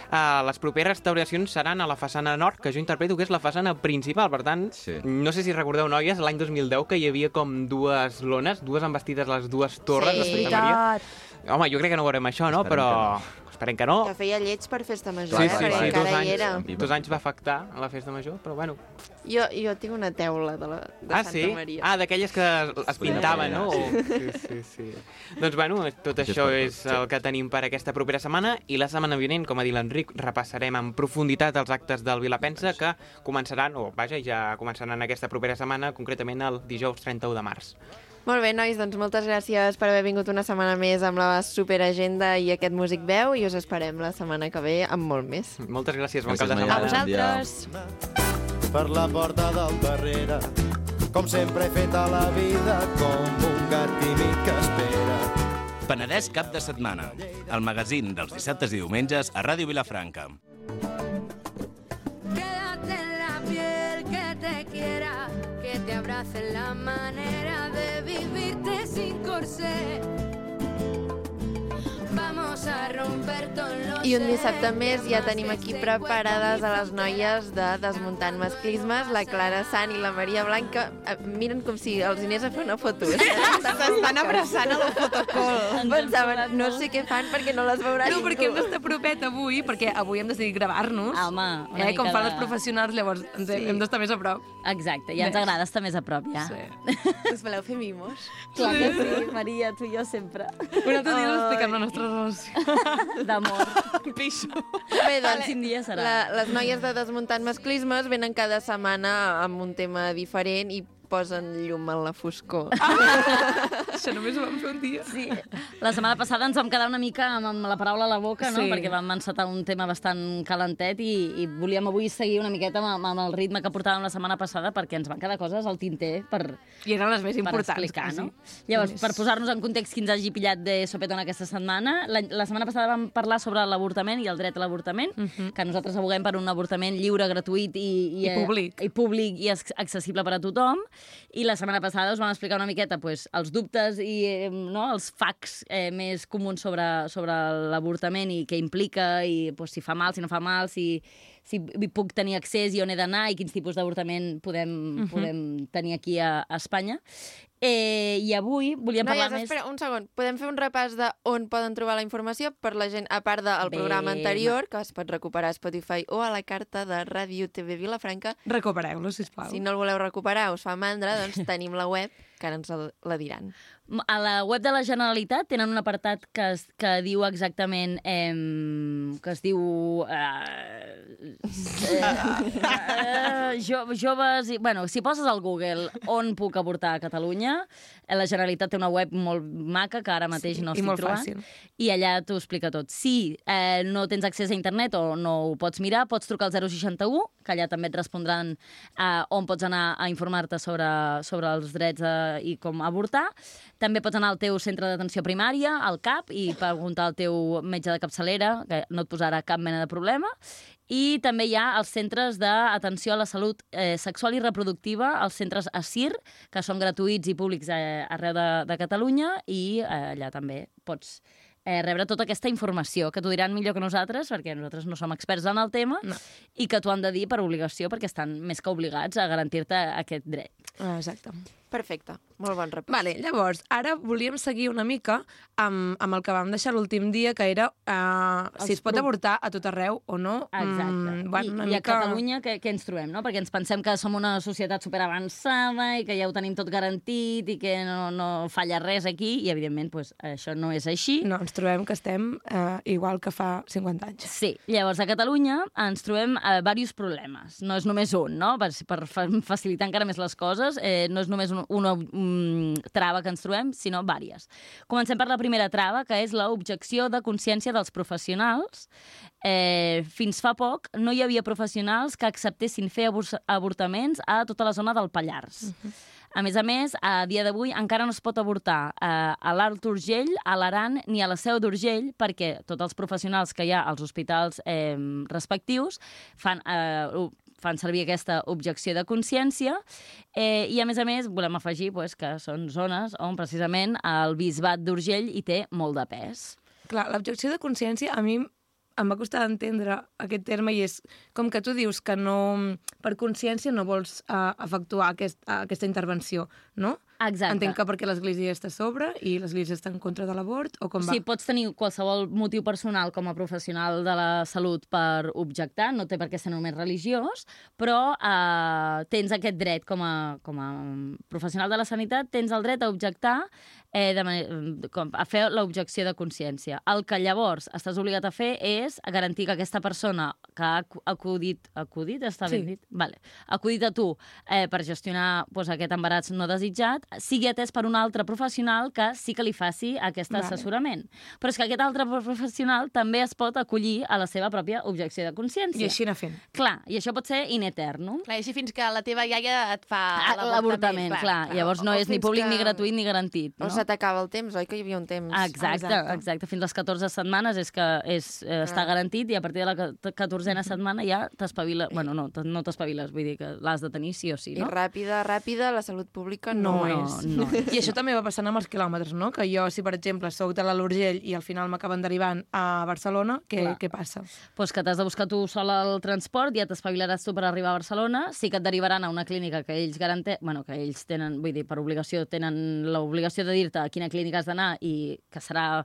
Uh, les properes restauracions seran a la façana nord, que jo interpreto que és la façana principal. Per tant, Sí. no sé si recordeu, noies, l'any 2010 que hi havia com dues lones, dues embestides les dues torres Sí. de Santa Maria. Home, jo crec que no veurem això, no? Esperem però esperem que no. Que feia lleig per festa major, Sí, eh? sí, perquè sí. encara dos, hi anys, era. dos anys va afectar a la festa major, però bueno. Jo, jo tinc una teula de, la, de ah, Santa sí? Maria. Ah, d'aquelles que es pintaven, no? Sí, sí, sí. doncs bueno, tot Això és el que tenim per aquesta propera setmana i la setmana vinent, com ha dit l'Enric, repassarem en profunditat els actes del Vilapensa que començaran, o vaja, ja començaran aquesta propera setmana, concretament el dijous 31 de març. Molt bé, nois, doncs moltes gràcies per haver vingut una setmana més amb la superagenda i aquest Músic Veu i us esperem la setmana que ve amb molt més. Moltes gràcies, bon cap de. A setmana. Dia. vosaltres! per la porta del darrere com sempre he fet a la vida com un gat tímid que espera Penedès cap de setmana. El magazín dels dissabtes i diumenges a Ràdio Vilafranca. Quédate en la piel que te quiera, que te abrace la manera de sin corsé. Vamos a romper todos los I un dissabte més ja tenim aquí preparades a les noies de Desmuntant Masclismes, la Clara Sant i la Maria Blanca. Eh, Miren com si els anés a fer una foto. S'estan abraçant a la fotocol. Pensaven, no sé què fan perquè no les veurà No, ningú. perquè hem d'estar propet avui, perquè avui hem decidit gravar-nos. Home, una eh, com mica fan de- els professionals, llavors ens Sí. hem d'estar més a prop. Exacte, ja ens agrada estar més a prop, ja. Sí. Us voleu fer mimos? Clar que sí, Maria, tu i jo sempre. Un altre dia us expliquem la nostra relació. D'amor. Pixo. Bé, doncs, Quin dia serà? la, les noies de Desmuntant Masclismes venen cada setmana amb un tema diferent i posen llum en la foscor. Això només ho vam fer un dia. Sí. La setmana passada ens vam quedar una mica amb, amb la paraula a la boca, no? Sí. Perquè vam encetar un tema bastant calentet i, i volíem avui seguir una miqueta amb, amb el ritme que portàvem la setmana passada perquè ens van quedar coses al tinter per, I eren les més per importants. explicar, quasi. no? Llavors, per posar-nos en context qui ens hagi pillat de sopetón aquesta setmana, la, la setmana passada vam parlar sobre l'avortament i el dret a l'avortament, que nosaltres aboguem per un avortament lliure, gratuït i, I públic. i públic i ac- accessible per a tothom. I la setmana passada us vam explicar una miqueta pues, els dubtes i eh, no, els facts eh, més comuns sobre, sobre l'avortament i què implica, i pues, si fa mal, si no fa mal, si, si puc tenir accés i on he d'anar i quins tipus d'avortament podem, podem tenir aquí a, a Espanya. Eh, I avui volíem parlar Noies, més... espera, un segon. Podem fer un repàs de on poden trobar la informació per la gent, a part del Bé, programa anterior, que es pot recuperar a Spotify o a la carta de Ràdio TV Vilafranca. Recupereu-lo, sisplau. Si no el voleu recuperar, us fa mandra, doncs tenim la web, que ara ens la diran. A la web de la Generalitat tenen un apartat que, es, que diu exactament... Eh, que es diu... Eh, eh, jo, joves... I, bueno, si poses al Google on puc avortar a Catalunya, eh, la Generalitat té una web molt maca que ara mateix Sí, no estic trobant. fàcil. I allà t'ho explica tot. Si eh, no tens accés a internet o no ho pots mirar, pots trucar al 061, que allà també et respondran eh, on pots anar a informar-te sobre, sobre els drets eh, i com avortar. També pots anar al teu centre d'atenció primària, al CAP, i preguntar al teu metge de capçalera, que no et posarà cap mena de problema. I també hi ha els centres d'atenció a la salut eh, sexual i reproductiva, els centres ASIR, que són gratuïts i públics eh, arreu de, de Catalunya, i eh, allà també pots eh, rebre tota aquesta informació, que t'ho diran millor que nosaltres, perquè nosaltres no som experts en el tema, No. i que t'ho han de dir per obligació, perquè estan més que obligats a garantir-te aquest dret. Ah, Exacte. Perfecte, molt bon repàs. Vale, llavors, ara volíem seguir una mica amb, amb el que vam deixar l'últim dia, que era uh, si es pot pro- avortar a tot arreu o no. Exacte. Mm, bueno, una I, I a mica... Catalunya què, què ens trobem, no? Perquè ens pensem que som una societat superavançada i que ja ho tenim tot garantit i que no, no falla res aquí, i evidentment pues, això no és així. No, ens trobem que estem uh, igual que fa 50 anys. Sí, llavors a Catalunya ens trobem eh, diversos problemes. No és només un, no? Per, per fa- facilitar encara més les coses, eh, no és només un, una um, trava que ens trobem, sinó vàries. Comencem per la primera trava, que és l'objecció de consciència dels professionals. Eh, fins fa poc no hi havia professionals que acceptessin fer abor avortaments a tota la zona del Pallars. A més a més, a dia d'avui encara no es pot avortar eh, a l'Alt Urgell, a l'Aran ni a la Seu d'Urgell perquè tots els professionals que hi ha als hospitals eh, respectius fan, eh, fan servir aquesta objecció de consciència eh, i, a més a més, volem afegir pues, que són zones on precisament el bisbat d'Urgell hi té molt de pes. Clar, l'objecció de consciència a mi em va costar d'entendre aquest terme i és com que tu dius que no, per consciència no vols uh, efectuar aquest, uh, aquesta intervenció, no? Exacte. Entenc que perquè l'Església està a sobre i l'Església està en contra de l'avort, o com va? Sí, pots tenir qualsevol motiu personal com a professional de la salut per objectar, no té per què ser només religiós, però eh, tens aquest dret com a, com a professional de la sanitat, tens el dret a objectar, eh, de manera, com, a fer l'objecció de consciència. El que llavors estàs obligat a fer és a garantir que aquesta persona que ha acu- acudit, acudit està ben Sí. dit? Vale. acudit a tu eh, per gestionar pues, aquest embaràs no desitjat, sigui atès per un altre professional que sí que li faci aquest Vale. assessorament. Però és que aquest altre professional també es pot acollir a la seva pròpia objecció de consciència. I així anar fent. Clar, i això pot ser in eternum. Clar, i així fins que la teva iaia et fa Ah, L'avortament, clar, Llavors no O és ni fins públic que- ni gratuït ni garantit. O No? se t'acaba el temps, oi que hi havia un temps? Exacte, exacte, exacte. Fins les 14 setmanes és que és, eh, està garantit i a partir de la ca- 14a setmana ja t'espavila... Bueno, no, no t'espaviles, vull dir que l'has de tenir sí o sí, I no? ràpida, ràpida, la salut pública No, no, no és. no. I això també va passant amb els quilòmetres, no? Que jo, si per exemple sóc de l'Alt Urgell i al final m'acaben derivant a Barcelona, què, Clar. què passa? pues que t'has de buscar tu sol el transport, ja t'espavilaràs tu per arribar a Barcelona, sí que et derivaran a una clínica que ells garante... bueno, que ells tenen, vull dir, per obligació, tenen l'obligació de dir-te a quina clínica has d'anar i que serà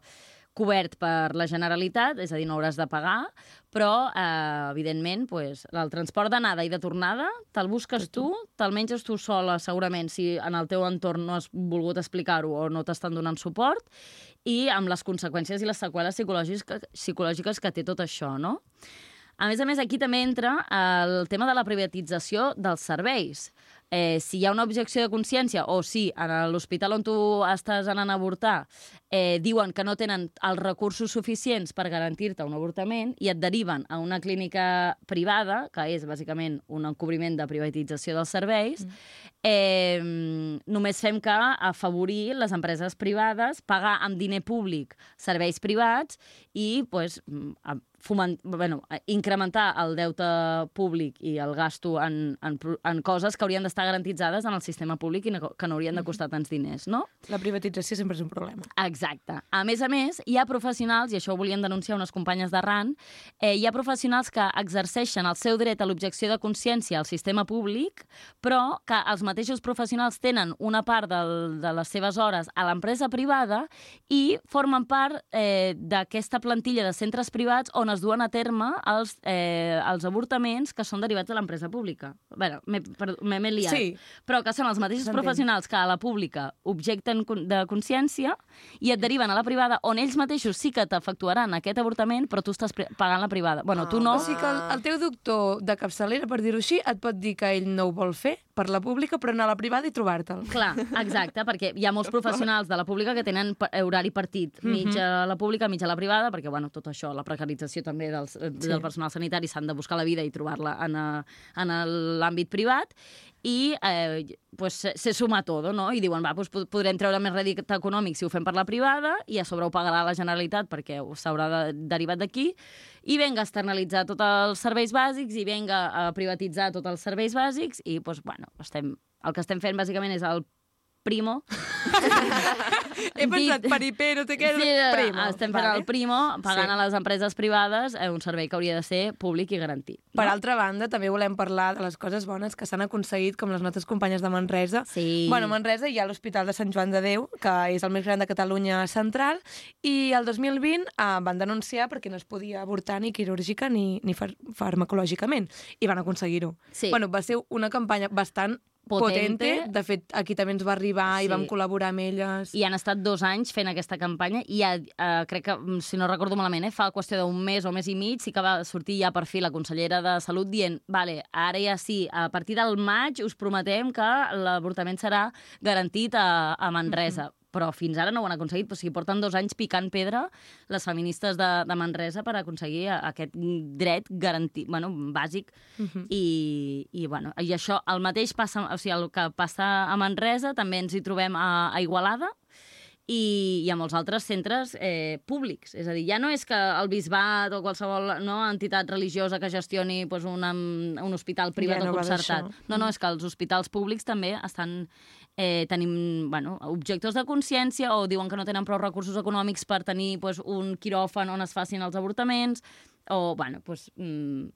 cobert per la Generalitat, és a dir, no hauràs de pagar, però, eh, evidentment, pues, el transport d'anada i de tornada te'l busques tu, te'l menges tu sola, segurament, si en el teu entorn no has volgut explicar-ho o no t'estan donant suport, i amb les conseqüències i les seqüeles psicològiques, psicològiques que té tot això, no? A més a més, aquí també entra el tema de la privatització dels serveis. Eh, si hi ha una objecció de consciència o si a l'hospital on tu estàs anant a avortar eh, diuen que no tenen els recursos suficients per garantir-te un avortament i et deriven a una clínica privada, que és bàsicament un encobriment de privatització dels serveis, eh, només fem que afavorir les empreses privades, pagar amb diner públic serveis privats i pues, mm, foment, bueno, a- incrementar el deute públic i el gasto en, en, en coses que haurien d'estar garantitzades en el sistema públic i no, que no haurien de costar tants diners, no? La privatització sempre és un problema. Exacte. A més a més, hi ha professionals, i això ho volien denunciar unes companyes de RAN, eh, hi ha professionals que exerceixen el seu dret a l'objecció de consciència al sistema públic, però que els mateixos professionals tenen una part del, de les seves hores a l'empresa privada i formen part eh, d'aquesta plantilla de centres privats on es duen a terme els, eh, els avortaments que són derivats de l'empresa pública. Bé, m'he liat. Sí. Però que són els mateixos professionals que a la pública objecten de consciència i et deriven a la privada, on ells mateixos sí que t'efectuaran aquest avortament, però tu estàs pagant la privada. Bueno, tu no... O sigui que el, el teu doctor de capçalera, per dir-ho així, et pot dir que ell no ho vol fer per la pública, però anar a la privada i trobar-te'l. Clar, exacte, perquè hi ha molts professionals de la pública que tenen horari partit, Mhm. a la pública, mig a la privada, perquè, bueno, tot això, la precarització també dels, eh, Sí. del personal sanitari, s'han de buscar la vida i trobar-la en, eh, en l'àmbit privat, i eh, pues, se, suma tot, no? I diuen, va, pues, po- podrem treure més rèdit econòmic si ho fem per la privada i a sobre ho pagarà la Generalitat perquè s'haurà de, derivat d'aquí i venga a externalitzar tots els serveis bàsics i venga a privatitzar tots els serveis bàsics i, pues, bueno, estem, el que estem fent bàsicament és el primo. He pensat peripé, no sé què, Sí, primo. estem fent Vale. el primo, pagant Sí. a les empreses privades eh, un servei que hauria de ser públic i garantit. Per altra banda, també volem parlar de les coses bones que s'han aconseguit, com les nostres companyes de Manresa. Sí. Bueno, Manresa hi ha l'Hospital de Sant Joan de Déu, que és el més gran de Catalunya central, i el 2020 eh, van denunciar perquè no es podia avortar ni quirúrgica ni, ni far farmacològicament, i van aconseguir-ho. Sí. Bueno, va ser una campanya bastant Potente. potente. De fet, aquí també ens va arribar Sí. i vam col·laborar amb elles. I han estat dos anys fent aquesta campanya i ja, eh, crec que, mm, si no recordo malament, eh, fa qüestió d'un mes o mes i mig, sí que va sortir ja per fi la consellera de Salut dient vale, ara ja sí, a partir del maig us prometem que l'avortament serà garantit a, a Manresa. Però fins ara no ho han aconseguit. O sigui, porten dos anys picant pedra les feministes de, de Manresa per aconseguir aquest dret garantit, bueno, bàsic. Mhm. I, i, bueno, I això, el mateix passa, o sigui, el que passa a Manresa, també ens hi trobem a, a Igualada, i, i a molts altres centres eh, públics. És a dir, ja no és que el bisbat o qualsevol no, entitat religiosa que gestioni pues, una, un hospital privat Ja no o concertat. No, no, és que els hospitals públics també estan eh, tenim bueno, objectors de consciència o diuen que no tenen prou recursos econòmics per tenir pues, un quiròfan on es facin els avortaments o, bueno, pues, mm,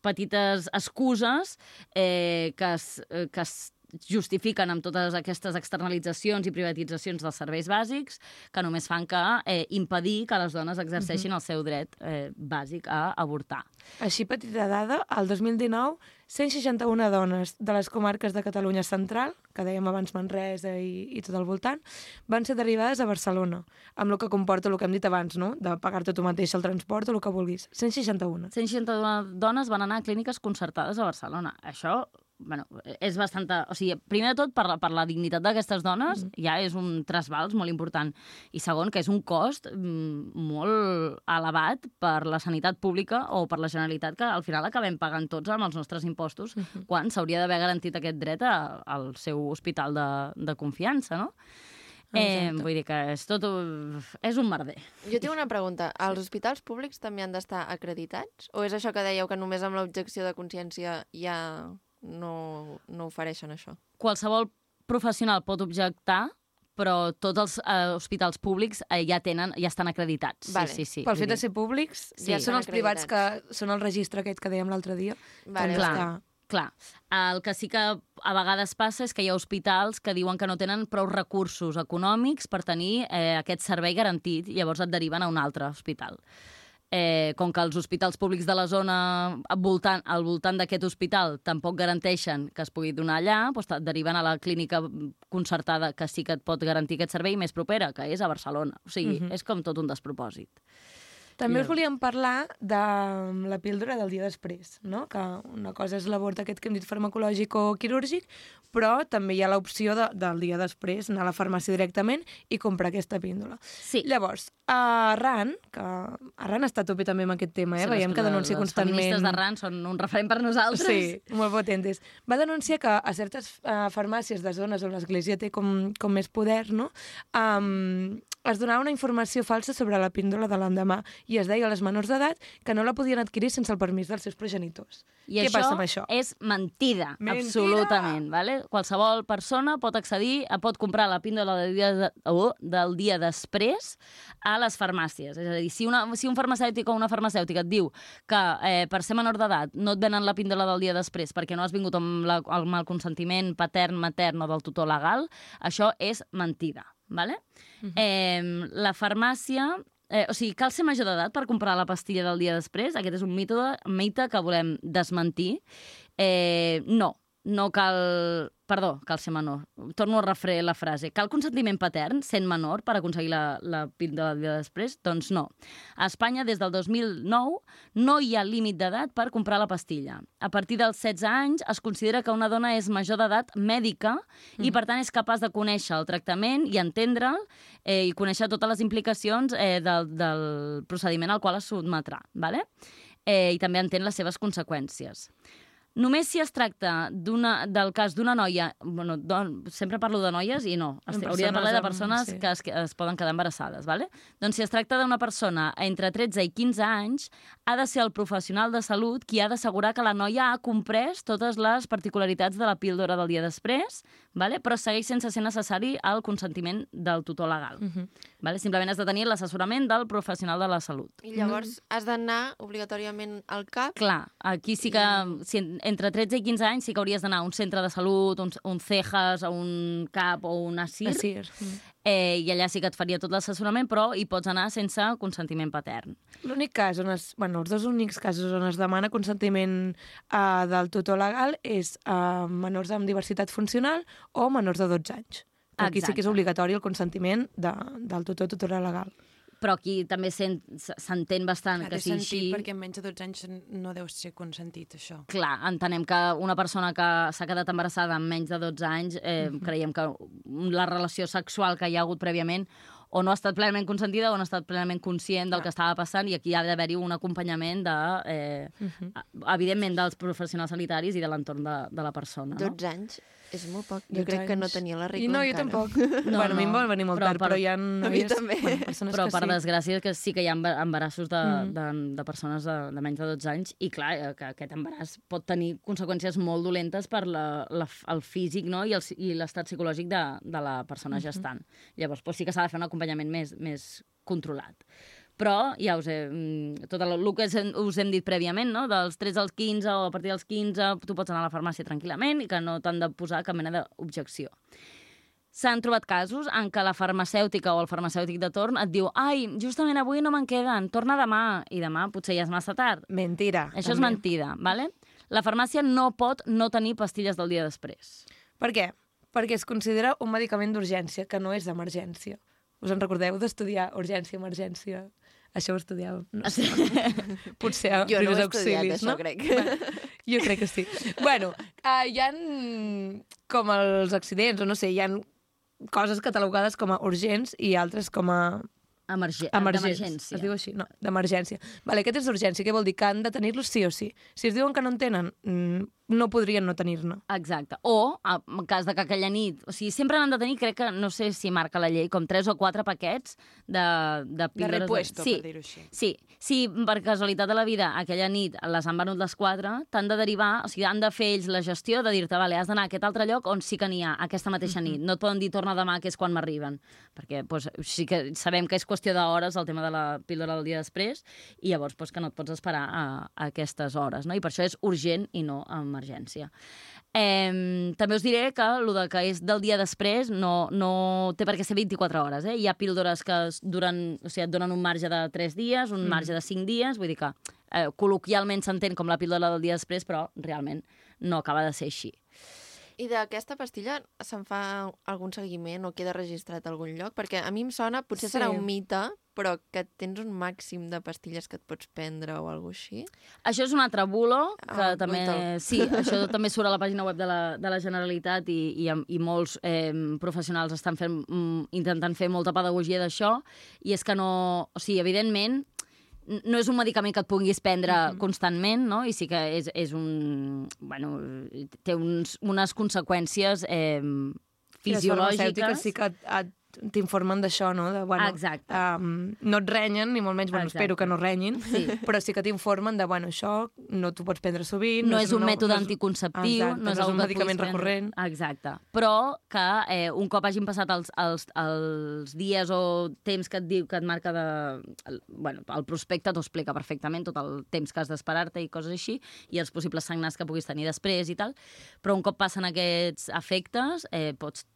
petites excuses eh, que, es, eh, que es justifiquen amb totes aquestes externalitzacions i privatitzacions dels serveis bàsics que només fan que eh, impedir que les dones exerceixin el seu dret eh, bàsic a avortar. Així, petita dada, el 2019, 161 dones de les comarques de Catalunya Central, que dèiem abans Manresa i, i tot al voltant, van ser derivades a Barcelona, amb el que comporta el que hem dit abans, no? de pagar-te tu mateix el transport o el que vulguis. 161. 161 dones van anar a clíniques concertades a Barcelona. Això bueno, és bastant... O sigui, primer de tot, per la, per la dignitat d'aquestes dones, mm. ja és un trasbals molt important. I segon, que és un cost mm, molt elevat per la sanitat pública o per la Generalitat, que al final acabem pagant tots amb els nostres impostos, mm -hmm. quan s'hauria d'haver garantit aquest dret a, al seu hospital de, de confiança, no? Eh, vull dir que és tot... un- És un merder. Jo tinc una pregunta. Els hospitals públics també han d'estar acreditats? O és això que dèieu, que només amb l'objecció de consciència ja no, no ofereixen això? qualsevol professional pot objectar, però tots els eh, hospitals públics eh, ja tenen ja estan acreditats. Vale. Sí, sí, sí. Pel fet de ser públics, Sí. ja són els privats que són el registre aquest que dèiem l'altre dia. Vale, que clar. està- Clar, el que sí que a vegades passa és que hi ha hospitals que diuen que no tenen prou recursos econòmics per tenir eh, aquest servei garantit i llavors et deriven a un altre hospital. Eh, com que els hospitals públics de la zona voltant, al voltant d'aquest hospital tampoc garanteixen que es pugui donar allà, doncs et deriven a la clínica concertada que sí que et pot garantir aquest servei més propera, que és a Barcelona. O sigui, Mhm. és com tot un despropòsit. També us volíem parlar de la píldora del dia després, no? que una cosa és l'avort aquest que hem dit farmacològic o quirúrgic, però també hi ha l'opció de, del dia després anar a la farmàcia directament i comprar aquesta píndola. Sí. Llavors, arran, que arran està a tope també amb aquest tema, eh? Sí, veiem les- que denuncia les constantment... feministes d'arran són un referent per nosaltres. Sí, molt potentes. Va denunciar que a certes uh, farmàcies de zones on l'Església té com, com més poder, no? Um, es donava una informació falsa sobre la píndola de l'endemà i es deia a les menors d'edat que no la podien adquirir sense el permís dels seus progenitors. I Què passa amb això? és mentida, Mentida! absolutament. Vale? Qualsevol persona pot accedir, a pot comprar la píndola del dia, de, oh, del dia després a les farmàcies. És a dir, si, una, si un farmacèutic o una farmacèutica et diu que eh, per ser menor d'edat no et venen la píndola del dia després perquè no has vingut amb, la, amb el consentiment patern, matern o del tutor legal, això és mentida. Vale? eh, la farmàcia Eh, o sigui, cal ser major d'edat per comprar la pastilla del dia després? Aquest és un mite, mite que volem desmentir. Eh, no, no cal... Perdó, cal ser menor. Torno a refrer la frase. Cal consentiment patern, sent menor, per aconseguir la, la píldora dia després? Doncs no. A Espanya, des del 2009, no hi ha límit d'edat per comprar la pastilla. A partir dels 16 anys es considera que una dona és major d'edat mèdica i, per tant, és capaç de conèixer el tractament i entendre'l eh, i conèixer totes les implicacions eh, del, del procediment al qual es sotmetrà. ¿vale? Eh, I també entén les seves conseqüències. Només si es tracta del cas d'una noia... Bueno, don, sempre parlo de noies i no. Es, hauria de parlar de persones sí. que es, es poden quedar embarassades. ¿vale? Doncs si es tracta d'una persona entre 13 i 15 anys, ha de ser el professional de salut qui ha d'assegurar que la noia ha comprès totes les particularitats de la píldora del dia després, ¿vale? però segueix sense ser necessari el consentiment del tutor legal. Mhm. ¿vale? Simplement has de tenir l'assessorament del professional de la salut. I llavors has d'anar obligatòriament al CAP. Clar, aquí sí que si en- entre 13 i 15 anys sí que hauries d'anar a un centre de salut, un, un CEJAS, a un CAP o un ASIR, Assir. Eh, i allà sí que et faria tot l'assessorament, però hi pots anar sense consentiment patern. L'únic cas on es... Bueno, els dos únics casos on es demana consentiment uh, del tutor legal és a uh, menors amb diversitat funcional o menors de 12 anys. Aquí sí que és Exacte. obligatori el consentiment de, del tutor tutora legal. Però aquí també s'en- s'entén bastant Clar, que sigui sentit, així. perquè menys de 12 anys no deu ser consentit, això. Clar, entenem que una persona que s'ha quedat embarassada amb menys de 12 anys, eh, creiem que la relació sexual que hi ha hagut prèviament o no ha estat plenament consentida o no ha estat plenament conscient del que estava passant i aquí ha d'haver-hi un acompanyament de, eh, evidentment, dels professionals sanitaris i de l'entorn de, de la persona. No? 12 anys és molt poc. Jo 12 crec que no anys. tenia la I regla no, jo encara. tampoc. No, bueno, a mi em no. vol venir molt Però tard, per- però hi ha A mi també. Bueno, Però que per sí. desgràcia que sí que hi ha emba- embarassos de, Mm. de, de persones de, de menys de 12 anys i clar, eh, que aquest embaràs pot tenir conseqüències molt dolentes per la, la, el físic no? i el- i l'estat psicològic de, de la persona gestant. Llavors doncs sí que s'ha de fer un acompanyament més, més controlat. Però ja us he... mm, Tot el, el que us- hem dit prèviament, no? dels 13 als 15 o a partir dels 15 tu pots anar a la farmàcia tranquil·lament i que no t'han de posar cap mena d'objecció. S'han trobat casos en què la farmacèutica o el farmacèutic de torn et diu ai, justament avui no me'n queden, torna demà, i demà potser ja és massa tard. Mentira. Això és també. mentida, ¿vale? La farmàcia no pot no tenir pastilles del dia després. Per què? Perquè es considera un medicament d'urgència, que no és d'emergència. Us en recordeu d'estudiar urgència, emergència? Això ho estudiàveu. No sé. Potser a Jo no ho primers he estudiat, auxilis, això, no? crec. Bueno, jo crec que sí. bueno, uh, hi han com els accidents, o no sé, hi han coses catalogades com a urgents i altres com a Emerge emergents. d'emergència. Es diu així? No, d'emergència. Vale, aquest és d'urgència. Què vol dir? Que han de tenir-los sí o sí. Si es diuen que no en tenen, mm, no podrien no tenir-ne. Exacte. O, en cas de que aquella nit... O sigui, sempre n'han de tenir, crec que, no sé si marca la llei, com tres o quatre paquets de, de píldores... repuesto, sí, per dir-ho així. Sí, si per casualitat de la vida aquella nit les han venut les quatre, t'han de derivar, o sigui, han de fer ells la gestió de dir-te, vale, has d'anar a aquest altre lloc on sí que n'hi ha, aquesta mateixa nit. No et poden dir torna demà, que és quan m'arriben. Perquè doncs, sí que sabem que és qüestió d'hores el tema de la píldora del dia després i llavors doncs, que no et pots esperar a, a aquestes hores. No? I per això és urgent i no emergència. Eh, també us diré que el de que és del dia després no, no té per què ser 24 hores. Eh? Hi ha píldores que duren, o sigui, et donen un marge de 3 dies, un mm. marge de 5 dies, vull dir que eh, col·loquialment s'entén com la píldora del dia després, però realment no acaba de ser així. I d'aquesta pastilla se'n fa algun seguiment o queda registrat a algun lloc? Perquè a mi em sona, potser Sí. serà un mite, però que tens un màxim de pastilles que et pots prendre o alguna així. Això és un altre bulo, que Ah, també... brutal. Sí, això també surt a la pàgina web de la, de la Generalitat i, i, i molts eh, professionals estan fent, mm, intentant fer molta pedagogia d'això, i és que no... O sigui, evidentment, no és un medicament que et puguis prendre mm -hmm. constantment, no? I sí que és, és un... Bueno, té uns, unes conseqüències eh, I les fisiològiques. farmacèutiques sí que et- et- t'informen d'això, no? De, bueno, Exacte. Um, no et renyen, ni molt menys, bueno, Exacte. espero que no renyin, Sí. però sí que t'informen de, bueno, això no t'ho pots prendre sovint. no és un mètode és- anticonceptiu, Exacte, no és, no és un medicament recurrent. Exacte. Però que eh, un cop hagin passat els, els, els dies o temps que et diu, que et marca de... El, bueno, el prospecte t'ho explica perfectament, tot el temps que has d'esperar-te i coses així, i els possibles sagnars que puguis tenir després i tal, però un cop passen aquests efectes, eh, pots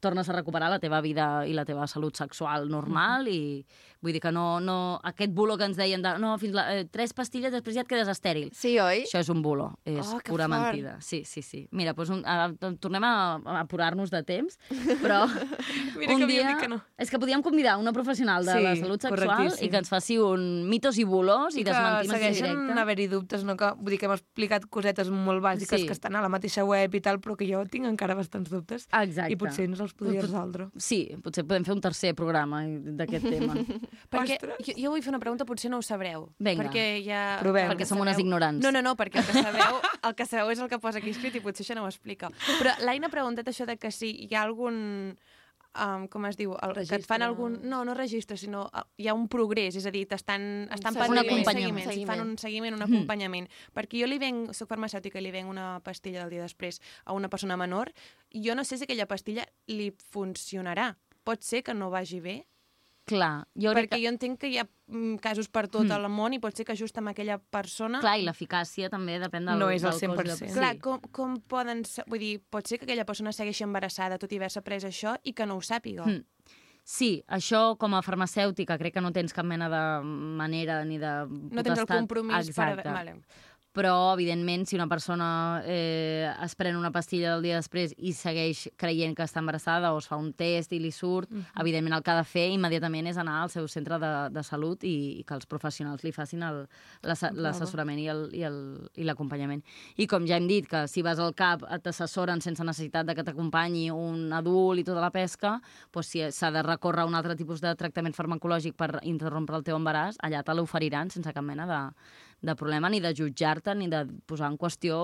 tornes a recuperar la teva vida i la teva salut sexual normal i vull dir que no, no aquest bulo que ens deien de no, fins la, eh, tres pastilles després ja et quedes estèril. Sí, oi? Això és un bulo, és Oh, pura fort. mentida. Sí, sí, sí. Mira, doncs un, a, tornem a, a apurar-nos de temps, però Mira un que dia... dit que no. És que podíem convidar una professional de Sí, la salut sexual i que ens faci un mitos i bulos i, I que desmentir-nos en segueixen directe. haver-hi dubtes, no? Que, vull dir que hem explicat cosetes molt bàsiques Sí. que estan a la mateixa web i tal, però que jo tinc encara bastants dubtes. Exacte. I potser potser ens els podria resoldre. Sí, potser podem fer un tercer programa d'aquest tema. Perquè jo, jo vull fer una pregunta, potser no ho sabreu. Vinga. Perquè ja... Provem. Perquè som unes ignorants. No, no, no, perquè el que sabeu, el que sabeu és el que posa aquí escrit i potser això no ho explica. Però l'Aina ha preguntat això de que si hi ha algun um, com es diu, el, que et fan algun... No, no registre, sinó uh, hi ha un progrés, és a dir, t'estan estan seguiment. pendents Un seguiment, acompanyament. si fan un seguiment, un Mhm. acompanyament. Perquè jo li venc, soc farmacèutica i li venc una pastilla del dia després a una persona menor, i jo no sé si aquella pastilla li funcionarà. Pot ser que no vagi bé, Clar, jo perquè que... jo entenc que hi ha mm, casos per tot Mm. el món i pot ser que just amb aquella persona... Clar, i l'eficàcia també depèn del, No és el del cos de- 100%. Clar, com, com poden... Vull dir, pot ser que aquella persona segueixi embarassada tot i haver-se pres això i que no ho sàpiga. Mm. Sí, això com a farmacèutica crec que no tens cap mena de manera ni de No tens el compromís Exacte. per... Vale. Però, evidentment, si una persona eh, es pren una pastilla del dia després i segueix creient que està embarassada o es fa un test i li surt, Mhm. evidentment el que ha de fer immediatament és anar al seu centre de, de salut i, i que els professionals li facin l'assessorament i el- i l'acompanyament. I com ja hem dit, que si vas al CAP t'assessoren sense necessitat de que t'acompanyi un adult i tota la pesca, doncs si s'ha de recórrer a un altre tipus de tractament farmacològic per interrompre el teu embaràs, allà te l'oferiran sense cap mena de, de problema, ni de jutjar-te, ni de posar en qüestió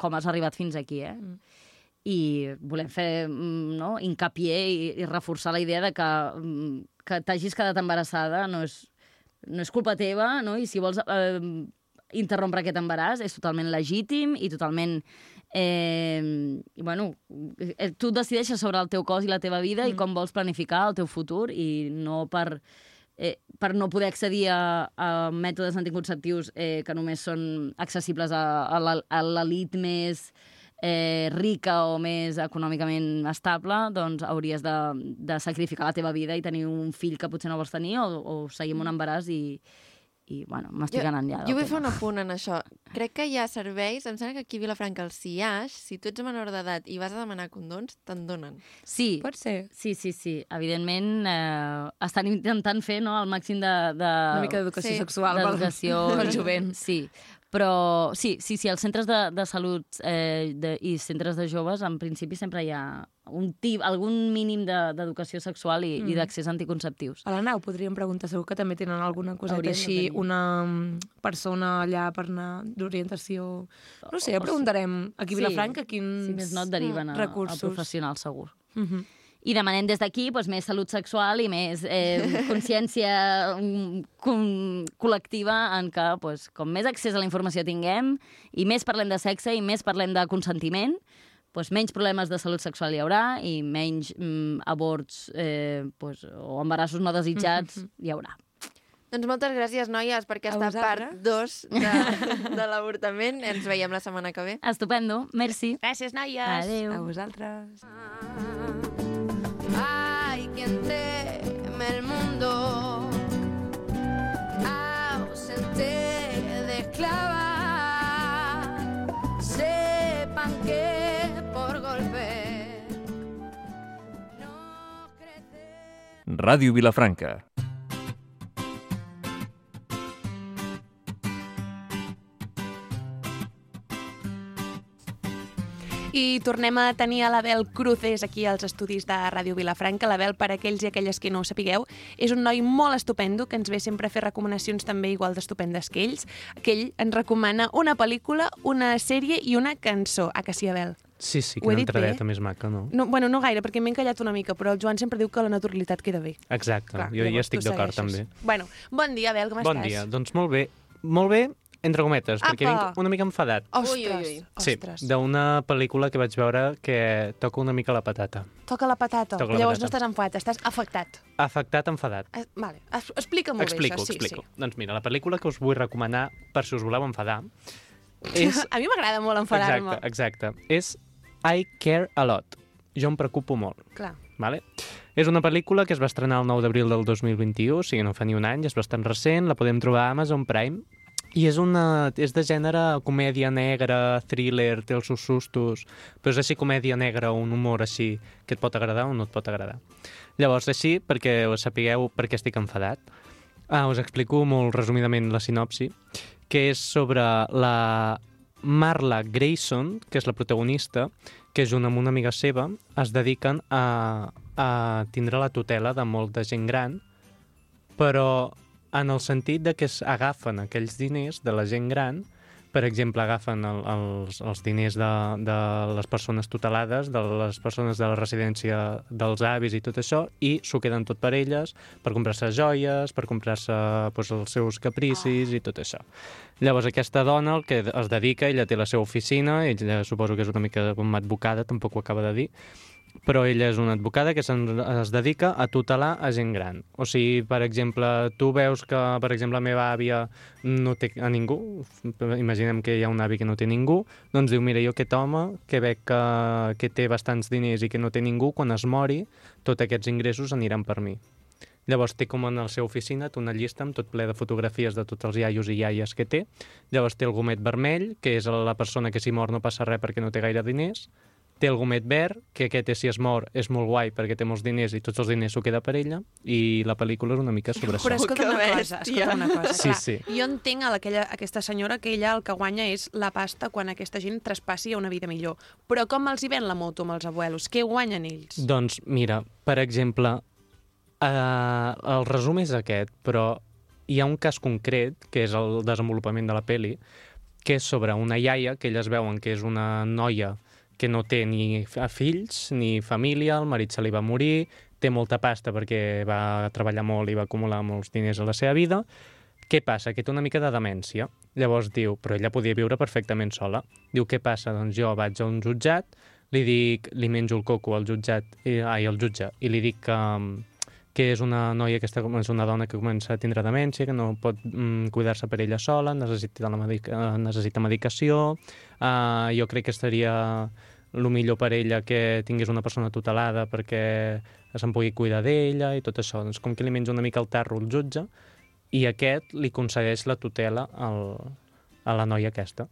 com has arribat fins aquí, eh? Mm. I volem fer mm, no, hincapié i, i reforçar la idea de que, mm, que t'hagis quedat embarassada no és, no és culpa teva, no? I si vols eh, interrompre aquest embaràs és totalment legítim i totalment... Eh, i, bueno, eh, tu decideixes sobre el teu cos i la teva vida mm. i com vols planificar el teu futur i no per eh, per no poder accedir a, a mètodes anticonceptius eh, que només són accessibles a, a l'elit més eh, rica o més econòmicament estable, doncs hauries de, de sacrificar la teva vida i tenir un fill que potser no vols tenir o, o seguir amb un embaràs i, i bueno, m'estic anant ja. Jo vull fer un apunt en això. Crec que hi ha serveis, em sembla que aquí a Vilafranca, el CIAix, si tu ets menor d'edat i vas a demanar condons, te'n donen. Sí, Pot ser. sí, sí, sí. Evidentment, eh, estan intentant fer no, el màxim de... de Una mica d'educació Sí, sexual d'educació pel jovent. Sí, però sí, sí, sí, als centres de, de salut eh, de, i centres de joves, en principi sempre hi ha un tip, algun mínim de- d'educació de, sexual i, mm. i d'accés a anticonceptius. A la nau podríem preguntar, segur que també tenen alguna coseta Haurien de així, una mm, persona allà per anar d'orientació... No sé, ja preguntarem aquí a Vilafranca quins Si més no et deriven a, a recursos. professional, segur. Uh -huh. I demanem des d'aquí doncs, més salut sexual i més eh, consciència mm, com, col·lectiva en què, doncs, com més accés a la informació tinguem i més parlem de sexe i més parlem de consentiment, doncs menys problemes de salut sexual hi haurà i menys mm, aborts eh, doncs, o embarassos no desitjats hi haurà. Doncs moltes gràcies, noies, per aquesta part 2 de, de l'avortament. Ens veiem la setmana que ve. Estupendo, merci. Gràcies, noies. Adéu. A vosaltres. Hay el mundo, ausente de esclava. Sepan que por golpe no crece. Ràdio Vilafranca. I tornem a tenir a l'Abel Cruces aquí als estudis de Ràdio Vilafranca. L'Abel, per aquells i aquelles que no ho sapigueu, és un noi molt estupendo que ens ve sempre a fer recomanacions també igual d'estupendes que ells, que ell ens recomana una pel·lícula, una sèrie i una cançó. A que sí, Abel? Sí, sí, quina entradeta més maca, no? No, bueno, no gaire, perquè m'he encallat una mica, però el Joan sempre diu que la naturalitat queda bé. Exacte, Clar, jo hi estic d'acord també. Bueno, bon dia, Abel, com Bon estàs? dia, doncs molt bé. Molt bé, entre cometes, perquè Apa! vinc una mica enfadat. Ostres, Ui, ui, ui. Sí, d'una pel·lícula que vaig veure que toca una mica la patata. Toca la patata. Toca la Llavors patata. no estàs enfadat, estàs afectat. Afectat, enfadat. Eh, Vale, es- explica molt explico, bé això. Sí, explico. Sí. Doncs mira, la pel·lícula que us vull recomanar, per si us voleu enfadar, és... A mi m'agrada molt enfadar-me. exacte, exacte. És I Care A Lot. Jo em preocupo molt. Clar. Vale? És una pel·lícula que es va estrenar el 9 d'abril del 2021, o sigui, no fa ni un any, és bastant recent, la podem trobar a Amazon Prime, i és, una, és de gènere comèdia negra, thriller, té els seus sustos, però és així comèdia negra, un humor així que et pot agradar o no et pot agradar. Llavors, així, perquè ho sapigueu per què estic enfadat, ah, us explico molt resumidament la sinopsi, que és sobre la Marla Grayson, que és la protagonista, que junt amb una amiga seva es dediquen a, a tindre la tutela de molta gent gran, però en el sentit de que es agafen aquells diners de la gent gran per exemple, agafen el, els, els diners de, de les persones tutelades, de les persones de la residència dels avis i tot això, i s'ho queden tot per elles, per comprar-se joies, per comprar-se pues, els seus capricis i tot això. Llavors, aquesta dona el que es dedica, ella té la seva oficina, ella suposo que és una mica com advocada, tampoc ho acaba de dir, però ella és una advocada que es dedica a tutelar a gent gran. O sigui, per exemple, tu veus que, per exemple, la meva àvia no té a ningú, imaginem que hi ha un avi que no té ningú, doncs diu, mira, jo aquest home que veig que, que té bastants diners i que no té ningú, quan es mori, tots aquests ingressos aniran per mi. Llavors té com en la seva oficina una llista amb tot ple de fotografies de tots els iaios i iaies que té. Llavors té el gomet vermell, que és la persona que si mor no passa res perquè no té gaire diners. Té el gomet verd, que aquest és, si es mor és molt guai perquè té molts diners i tots els diners s'ho queda per ella. I la pel·lícula és una mica sobre Però això. escolta una cosa, escolta una cosa. Sí, clar, sí. Jo entenc a aquella, aquesta senyora que ella el que guanya és la pasta quan aquesta gent traspassi a una vida millor. Però com els hi ven la moto amb els abuelos? Què guanyen ells? Doncs mira, per exemple, eh, el resum és aquest, però hi ha un cas concret, que és el desenvolupament de la peli, que és sobre una iaia, que elles veuen que és una noia que no té ni fills ni família, el marit se li va morir, té molta pasta perquè va treballar molt i va acumular molts diners a la seva vida. Què passa? Que té una mica de demència. Llavors diu, però ella podia viure perfectament sola. Diu, què passa? Doncs jo vaig a un jutjat, li dic, li menjo el coco al jutjat, i, ai, al jutge, i li dic que, que és una noia que està, és una dona que comença a tindre demència, que no pot mm, cuidar-se per ella sola, necessita, la medica, necessita medicació, uh, jo crec que estaria el millor per ella que tingués una persona tutelada perquè se'n pugui cuidar d'ella i tot això. Doncs com que li menja una mica el tarro el jutge i aquest li concedeix la tutela al, a la noia aquesta.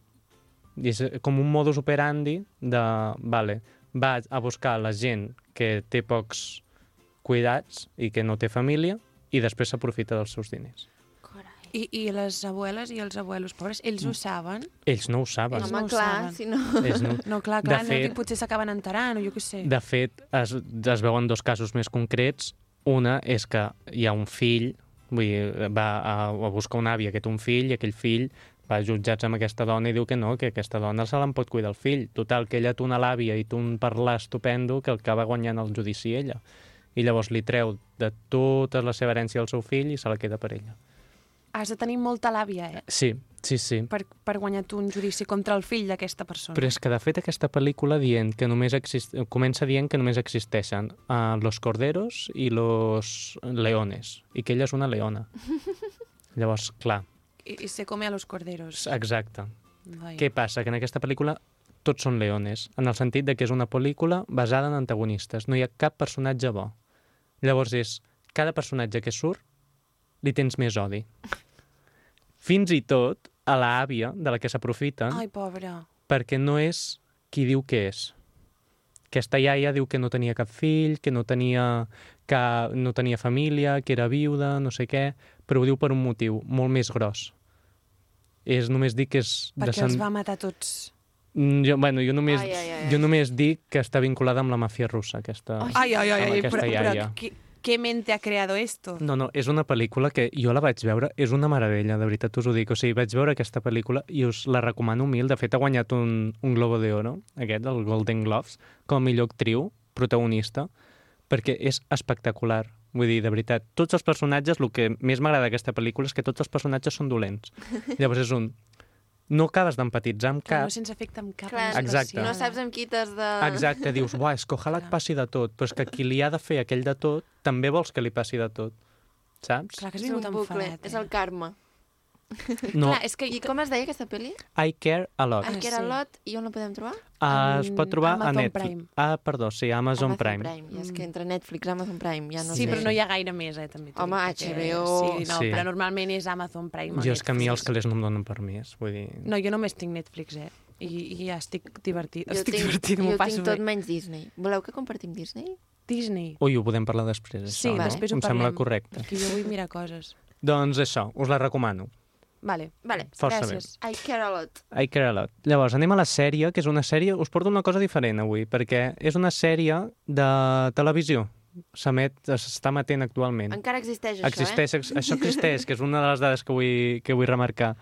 I és com un modus operandi de, vale, va a buscar la gent que té pocs cuidats i que no té família i després s'aprofita dels seus diners. I, I les abueles i els abuelos pobres, ells ho saben? Ells no ho saben. Ells Home, no ho clar, saben. si no... Ells no... No, clar, De clar, no, fet- dic, potser s'acaben enterant o jo què sé. De fet, es, es veuen dos casos més concrets. Una és que hi ha un fill, vull dir, va a, a buscar una àvia que té un fill i aquell fill va jutjats amb aquesta dona i diu que no, que aquesta dona se l'en pot cuidar el fill. Total, que ella té una l'àvia i té un parlar estupendo que el acaba guanyant el judici ella. I llavors li treu de tota la seva herència al seu fill i se la queda per ella. Has de tenir molta làbia, eh? Sí, sí, sí. Per, per guanyar tu un judici contra el fill d'aquesta persona. Però és que, de fet, aquesta pel·lícula dient que només exist... comença dient que només existeixen uh, los corderos i los leones, i que ella és una leona. Llavors, clar, I, I se come a los corderos. exacte. Vai. Què passa? Que en aquesta pel·lícula tots són leones, en el sentit de que és una pel·lícula basada en antagonistes. No hi ha cap personatge bo. Llavors és, cada personatge que surt li tens més odi. Fins i tot a l'àvia de la que s'aprofiten Ai, pobra. perquè no és qui diu que és. Aquesta iaia diu que no tenia cap fill, que no tenia, que no tenia família, que era viuda, no sé què, però ho diu per un motiu molt més gros. És només dir que és... Perquè descend- els va matar tots. Mm, Jo, bueno, jo només, Ai, ai, ai, jo només dic que està vinculada amb la màfia russa, aquesta, Ai, ai, ai, amb ai aquesta però, iaia. però què, què mente ha creado esto? No, no, és una pel·lícula que jo la vaig veure, és una meravella, de veritat us ho dic. O sigui, vaig veure aquesta pel·lícula i us la recomano mil. De fet, ha guanyat un, un Globo de Oro, aquest, el Golden Globes, com a millor actriu protagonista, perquè és espectacular. Vull dir, de veritat, tots els personatges, el que més m'agrada d'aquesta pel·lícula és que tots els personatges són dolents. Llavors és un... No acabes d'empatitzar amb Clar, cap, no sense efecte amb cap Clar, Exacte. no saps amb qui t'has de... Exacte, dius, buah, és que ojalà et passi de tot, però és que qui li ha de fer aquell de tot, també vols que li passi de tot, saps? Clar, que has És un vingut bucle, enfadat. és el karma. No. Clar, és que... I com es deia aquesta pel·li? I care a lot. Ah, que era Lot, i on la podem trobar? Uh, es pot trobar Amazon a Netflix. Prime. Ah, perdó, sí, Amazon, Prime. Prime. I és que entre Netflix, Amazon Prime, ja no sí, sé. però no hi ha gaire més, eh, també. Home, dic, HBO... Sí, no, Sí. però normalment és Amazon Prime. Jo és que a mi els calés no em donen per més, vull dir... No, jo només tinc Netflix, eh? I, i ja estic divertit. Jo estic tinc, divertit, jo m'ho tinc passo tot bé. menys Disney. Voleu que compartim Disney? Disney. Ui, ho podem parlar després, Sí, això, no? després ho Em sembla parlem. correcte. Que jo vull mirar coses. Doncs això, us la recomano. Vale, Vale. Força gràcies. I care a lot. I care a lot. Llavors, anem a la sèrie, que és una sèrie... Us porto una cosa diferent avui, perquè és una sèrie de televisió. S'emet, s'està emetent actualment. Encara existeix això, existeix, eh? ex- Això existeix, que és una de les dades que vull, que vull remarcar.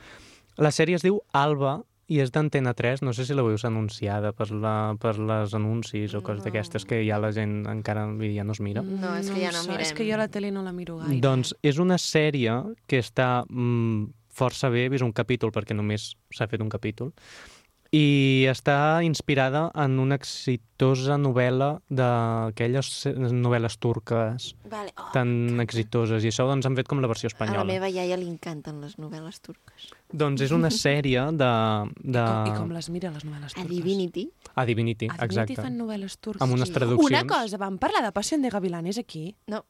La sèrie es diu Alba i és d'Antena 3. No sé si la veus anunciada per, la, per les anuncis o coses d'aquestes que ja la gent encara ja no es mira. No, és que ja no sé, mirem. És que jo la tele no la miro gaire. Doncs és una sèrie que està mm, força bé, he vist un capítol perquè només s'ha fet un capítol, i està inspirada en una exitosa novel·la d'aquelles novel·les turques Vale. Oh, tan exitoses, i això doncs han fet com la versió a la espanyola. meva iaia li encanten les novel·les turques. Doncs és una sèrie de... de... Com, I com les mira, les novel·les A turques? Divinity. A Divinity, A Divinity exacte. fan novel·les turques. Amb unes traduccions. Una cosa, vam parlar de Passion de Gavilanes aquí? No.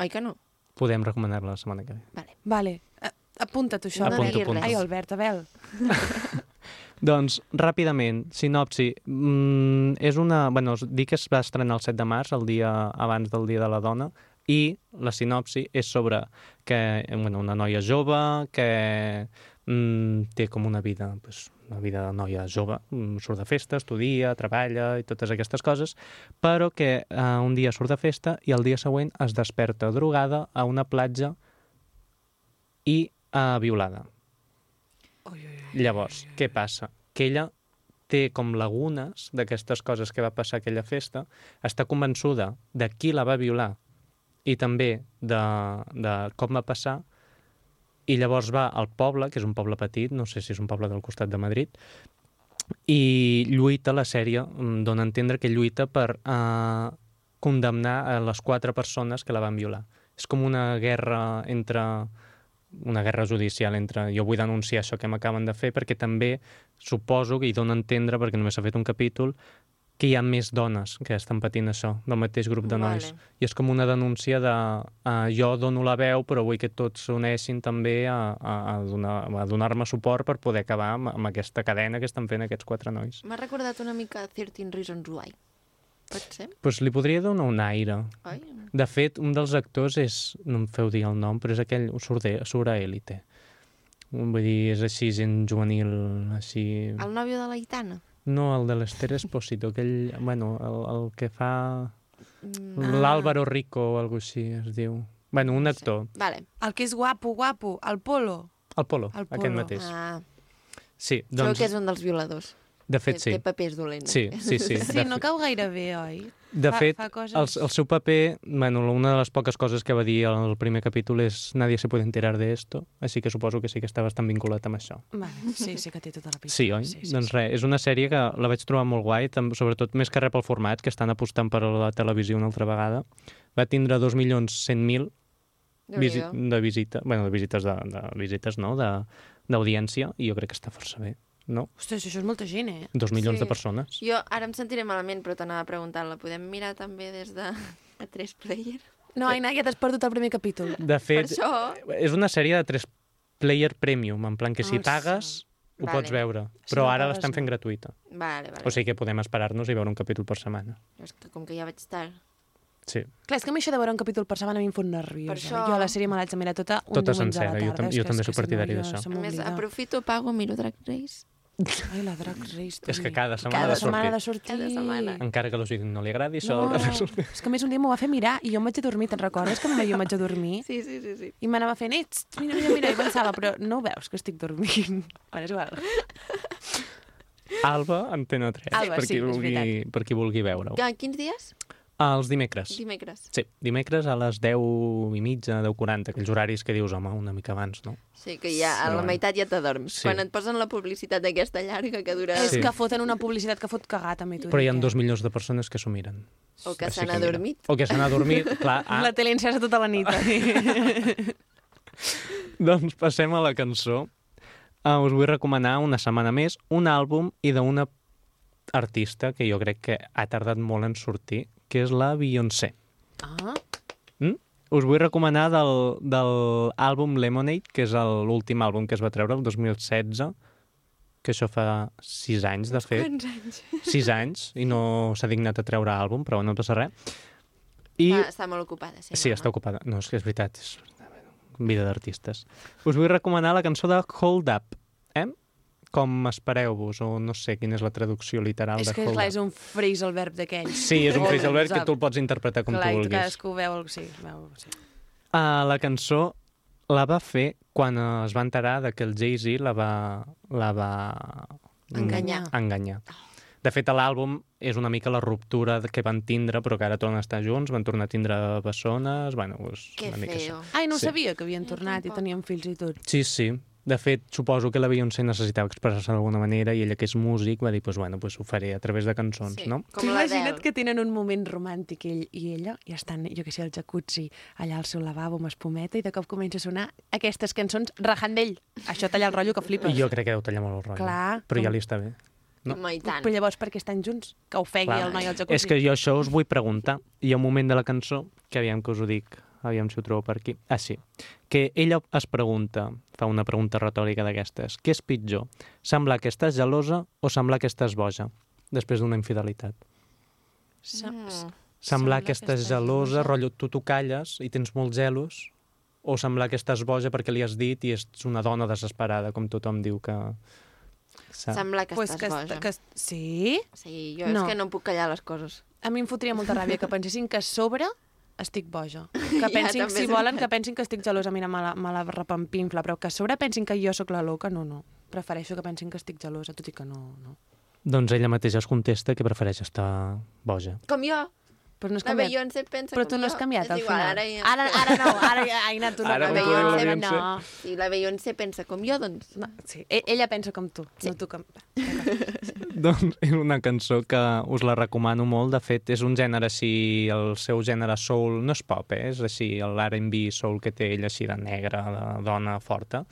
Oi que no? Podem recomanar-la la setmana que ve. Vale. Vale, a- apunta't això. No Apunto, apunto. Ai, Albert, Abel. Doncs, ràpidament, sinopsi. Mm, és una... Bueno, us dic que es va estrenar el 7 de març, el dia abans del Dia de la Dona, i la sinopsi és sobre que bueno, una noia jove que mm, té com una vida, pues, una vida de noia jove, mm, surt de festa, estudia, treballa i totes aquestes coses, però que eh, un dia surt de festa i el dia següent es desperta drogada a una platja i eh, violada. Llavors, què passa? Que ella té com lagunes d'aquestes coses que va passar a aquella festa, està convençuda de qui la va violar i també de, de com va passar, i llavors va al poble, que és un poble petit, no sé si és un poble del costat de Madrid, i lluita la sèrie, mm, dona a entendre que lluita per eh, condemnar a les quatre persones que la van violar. És com una guerra entre una guerra judicial entre jo vull denunciar això que m'acaben de fer perquè també suposo que hi dona a entendre, perquè només s'ha fet un capítol, que hi ha més dones que estan patint això, del mateix grup de nois. Vale. I és com una denúncia de uh, jo dono la veu, però vull que tots s'uneixin també a, a, a donar- a donar-me suport per poder acabar amb, amb aquesta cadena que estan fent aquests quatre nois. M'ha recordat una mica 13 Reasons Why. Pot ser? Pues li podria donar un aire. Oi? De fet, un dels actors és, no em feu dir el nom, però és aquell, surt, de, surt a Élite. Vull dir, és així, gent juvenil, així... El nòvio de la Itana. No, el de l'Ester Esposito, aquell, bueno, el, el que fa... Mm, L'Àlvaro Rico o alguna així es diu. Bueno, un actor. Vale. El que és guapo, guapo, el Polo. El Polo, El aquest Polo. mateix. Ah, Sí, doncs... doncs, que és un dels violadors. De fet, té, sí. Té papers dolents. Sí, sí, sí. Sí, no cau gaire bé, oi? de fa, fet, fa coses... el, el seu paper, bueno, una de les poques coses que va dir al primer capítol és nadie se puede enterar de esto, així que suposo que sí que està bastant vinculat amb això. Vale, sí, sí que té tota la pinta. Sí, oi? Sí, sí, doncs sí. res, és una sèrie que la vaig trobar molt guai, tam- sobretot més que res pel format, que estan apostant per a la televisió una altra vegada. Va tindre 2.100.000 visi de visita, bueno, de visites, de, de visites, no?, de- d'audiència, i jo crec que està força bé, no? Ostres, això és molta gent, eh? Dos milions Sí. de persones. Jo ara em sentiré malament, però t'anava preguntant, la podem mirar també des de a 3 player? No, Aina, ja t'has perdut el primer capítol. De fet, Per això... és una sèrie de tres player premium, en plan que si Ah, pagues ho Vale. pots veure, Si però no ara l'estan fent no. gratuïta. Vale, vale. O sigui que podem esperar-nos i veure un capítol per setmana. És que com que ja vaig estar... Sí. Clar, és que a mi això de veure un capítol per setmana a mi em fot nerviosa. Per això- Jo la sèrie me l'haig de mirar tota un Tota diumenge a la sencera, jo tarda. tam- jo també soc partidari d'això. A més, aprofito, pago, miro Drag Race. Ai, la Drag Race. És que cada setmana cada ha de sortir. setmana ha de sortir. Cada setmana. Encara que a gent no li agradi, això No, de sortir. és que a més un dia m'ho va fer mirar i jo em vaig a dormir, te'n recordes que jo em vaig a dormir? Sí, sí, sí. sí. I m'anava fent, ets, mira, mira, mira, i pensava, però no ho veus que estic dormint? Bueno, és igual. Alba, Antena 3, Alba, per, sí, qui és vulgui, per qui vulgui veure-ho. Quins dies? Els dimecres. Dimecres. Sí, dimecres a les 10 i mitja, 10.40, aquells horaris que dius, home, una mica abans, no? Sí, que ja a la meitat ja t'adorms. Sí. Quan et posen la publicitat aquesta llarga que dura... És Sí. que foten una publicitat que fot cagar, també Però hi ha dic, dos eh? milions de persones que s'ho miren. O que s'han adormit. O que s'han adormit, clar. Ah, La tele encesa tota la nit. eh? Doncs passem a la cançó. Uh, us vull recomanar una setmana més un àlbum i d'una artista que jo crec que ha tardat molt en sortir, que és la Beyoncé. ah, Mm? Us vull recomanar del, del àlbum Lemonade, que és el- l'últim àlbum que es va treure el 2016, que això fa sis anys, de fet. Quants anys? Sis anys, i no s'ha dignat a treure àlbum, però no passa res. I... Està, està molt ocupada, sí. Sí, no, està ocupada. No, és que és veritat. És... vida d'artistes. Us vull recomanar la cançó de Hold Up, eh? Com espereu-vos, o no sé quina és la traducció literal És de que Hold clar, Up. és un phrasal verb d'aquells. Sí, és un phrasal verb que tu el pots interpretar com clar, tu i vulguis. cadascú veu... Sí, veu sí. Uh, la cançó la va fer quan es va enterar de que el Jay-Z la va... La va... Enganyar. Enganyar. De fet, l'àlbum és una mica la ruptura que van tindre, però que ara tornen a estar junts, van tornar a tindre bessones, bueno, doncs, Que una mica això. feo. Ai, no Sí. sabia que havien tornat i tenien fills i tot. Sí, sí. De fet, suposo que la Beyoncé necessitava expressar-se d'alguna manera i ella, que és músic, va dir, pues, bueno, pues ho faré a través de cançons, Sí. no? Com Imagina't que tenen un moment romàntic ell i ella i estan, jo que sé, al jacuzzi, allà al seu lavabo amb espumeta i de cop comença a sonar aquestes cançons rajant d'ell. Això talla el rotllo que flipes. I jo crec que deu tallar molt el rotllo. Clar. Però ja li està bé. No. Home, i tant. Però llavors per què estan junts? Que ofegui el noi al jacuzzi. És que jo això us vull preguntar. Hi ha un moment de la cançó, que aviam que us ho dic, aviam si ho trobo per aquí. Ah, sí. Que ella es pregunta, fa una pregunta retòrica d'aquestes, què és pitjor? Semblar que estàs gelosa o semblar que estàs boja? Després d'una infidelitat. Mm. Semblar, que que estàs gelosa, gelosa. rotllo, tu t'ho calles i tens molts gelos, o semblar que estàs boja perquè li has dit i ets una dona desesperada, com tothom diu que... Sa- Sembla que pues estàs que, boja. est- que, est- sí? Sí, jo No. és que no puc callar les coses. A mi em fotria molta ràbia que pensessin que a sobre estic boja. Que pensin, també si volen, que pensin que estic gelosa, mira, me la, me la repampinfla, però que a sobre pensin que jo sóc la loca, no, no. Prefereixo que pensin que estic gelosa, tot i que no, no. Doncs ella mateixa es contesta que prefereix estar boja. Com jo. Però no has La canviat. Beyoncé pensa Però tu no has canviat al igual, final. Ara, ja... Ara, ara no, ara, ja- Aina, tu no. Ara, la la Beyoncé, Beyoncé. no. Si la Beyoncé pensa com jo, doncs... no sí. E- Ella pensa com tu, sí. no tu com... Doncs és una cançó que us la recomano molt. De fet, és un gènere així, el seu gènere soul, no és pop, eh? és així l'R&B soul que té ell així de negra, de dona forta.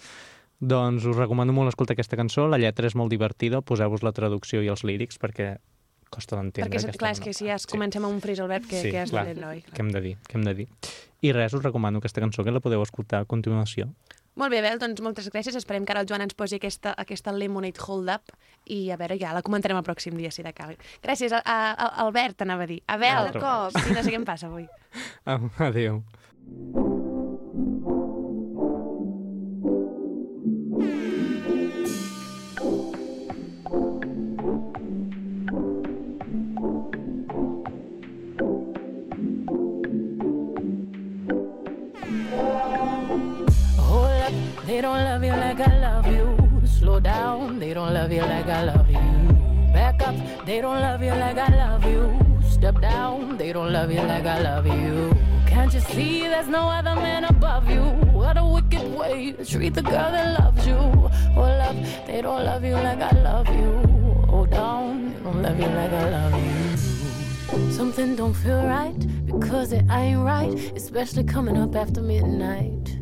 Doncs us recomano molt escoltar aquesta cançó, la lletra és molt divertida, poseu-vos la traducció i els lírics perquè costa d'entendre. Perquè, clar, és que si ja es comencem amb un fris al verb, que, Sí, que has clar, de noi. Què hem de dir? Què hem de dir? I res, us recomano aquesta cançó que la podeu escoltar a continuació. Molt bé, Bel, doncs moltes gràcies. Esperem que ara el Joan ens posi aquesta, aquesta Lemonade Hold Up i a veure, ja la comentarem el pròxim dia, si de cal. Gràcies, a, a, a Albert, anava a dir. Abel, Altre cop. sí, no sé què em passa avui. Ah, adéu. They don't love you like I love you. Slow down, they don't love you like I love you. Back up, they don't love you like I love you. Step down, they don't love you like I love you. Can't you see there's no other man above you? What a wicked way to treat the girl that loves you. Oh, Hold up, they don't love you like I love you. Hold down, they don't love you like I love you. Something don't feel right because it ain't right, especially coming up after midnight.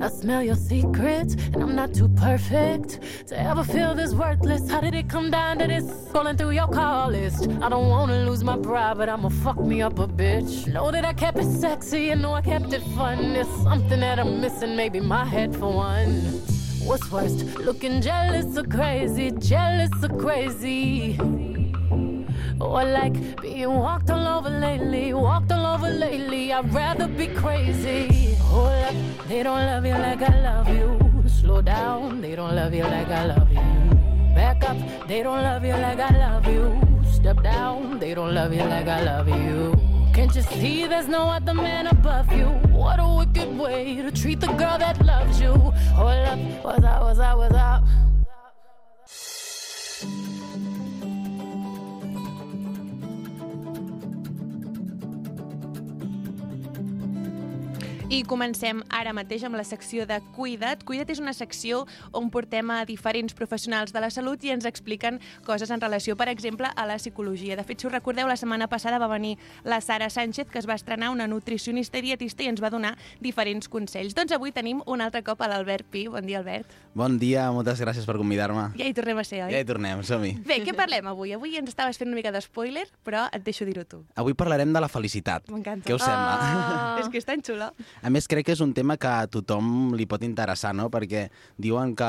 I smell your secrets, and I'm not too perfect to ever feel this worthless. How did it come down to this? Scrolling through your call list. I don't wanna lose my pride, but I'ma fuck me up a bitch. Know that I kept it sexy, and know I kept it fun. There's something that I'm missing, maybe my head for one. What's worst, looking jealous or crazy? Jealous or crazy? Oh, or like being walked all over lately, walked all over lately. I'd rather be crazy. Hold up, they don't love you like I love you. Slow down, they don't love you like I love you. Back up, they don't love you like I love you. Step down, they don't love you like I love you. Can't you see there's no other man above you? What a wicked way to treat the girl that loves you. Hold up, what's up, what's up, what's up? I comencem ara mateix amb la secció de Cuida't. Cuida't és una secció on portem a diferents professionals de la salut i ens expliquen coses en relació, per exemple, a la psicologia. De fet, si us recordeu, la setmana passada va venir la Sara Sánchez, que es va estrenar una nutricionista i dietista i ens va donar diferents consells. Doncs avui tenim un altre cop a l'Albert Pi. Bon dia, Albert. Bon dia, moltes gràcies per convidar-me. Ja hi tornem a ser, oi? Ja hi tornem, som-hi. Bé, què parlem avui? Avui ens estaves fent una mica d'espoiler, però et deixo dir-ho tu. Avui parlarem de la felicitat. M'encanta. Què us sembla? Ah. és que és tan xula. A més, crec que és un tema que a tothom li pot interessar, no? Perquè diuen que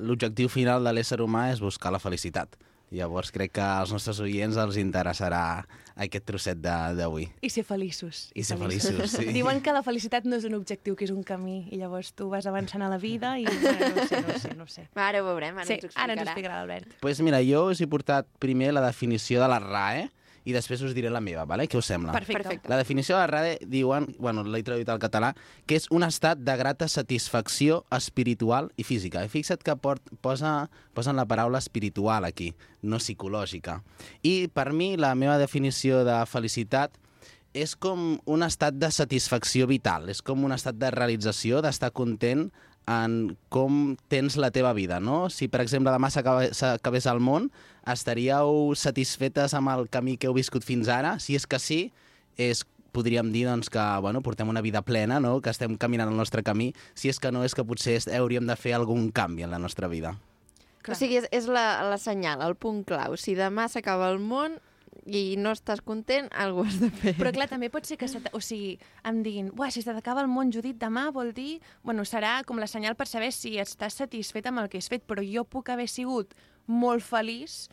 l'objectiu final de l'ésser humà és buscar la felicitat. Llavors crec que als nostres oients els interessarà aquest trosset de- d'avui. I ser feliços. I ser feliços, sí. Diuen que la felicitat no és un objectiu, que és un camí, i llavors tu vas avançant a la vida i... Bueno, no sé, no sé, no sé. Ara ho veurem, ara sí, ens ho ara ens ho explicarà. explicarà l'Albert. Doncs pues mira, jo us he portat primer la definició de la RAE i després us diré la meva, vale? què us sembla? Perfecte. Perfecte. La definició de la RAE diuen, bueno, l'he traduït al català, que és un estat de grata satisfacció espiritual i física. I fixa't que port, posa, posen la paraula espiritual aquí, no psicològica. I per mi la meva definició de felicitat és com un estat de satisfacció vital, és com un estat de realització, d'estar content en com tens la teva vida, no? Si, per exemple, demà s'acabés el món, estaríeu satisfetes amb el camí que heu viscut fins ara? Si és que sí, és podríem dir doncs, que bueno, portem una vida plena, no? que estem caminant el nostre camí. Si és que no, és que potser hauríem de fer algun canvi en la nostra vida. O sigui, és, és la, la senyal, el punt clau. Si demà s'acaba el món i no estàs content, alguna has de fer. Però clar, també pot ser que o sigui, em diguin, Uah, si s'acaba el món Judit demà, vol dir... Bueno, serà com la senyal per saber si estàs satisfet amb el que has fet, però jo puc haver sigut molt feliç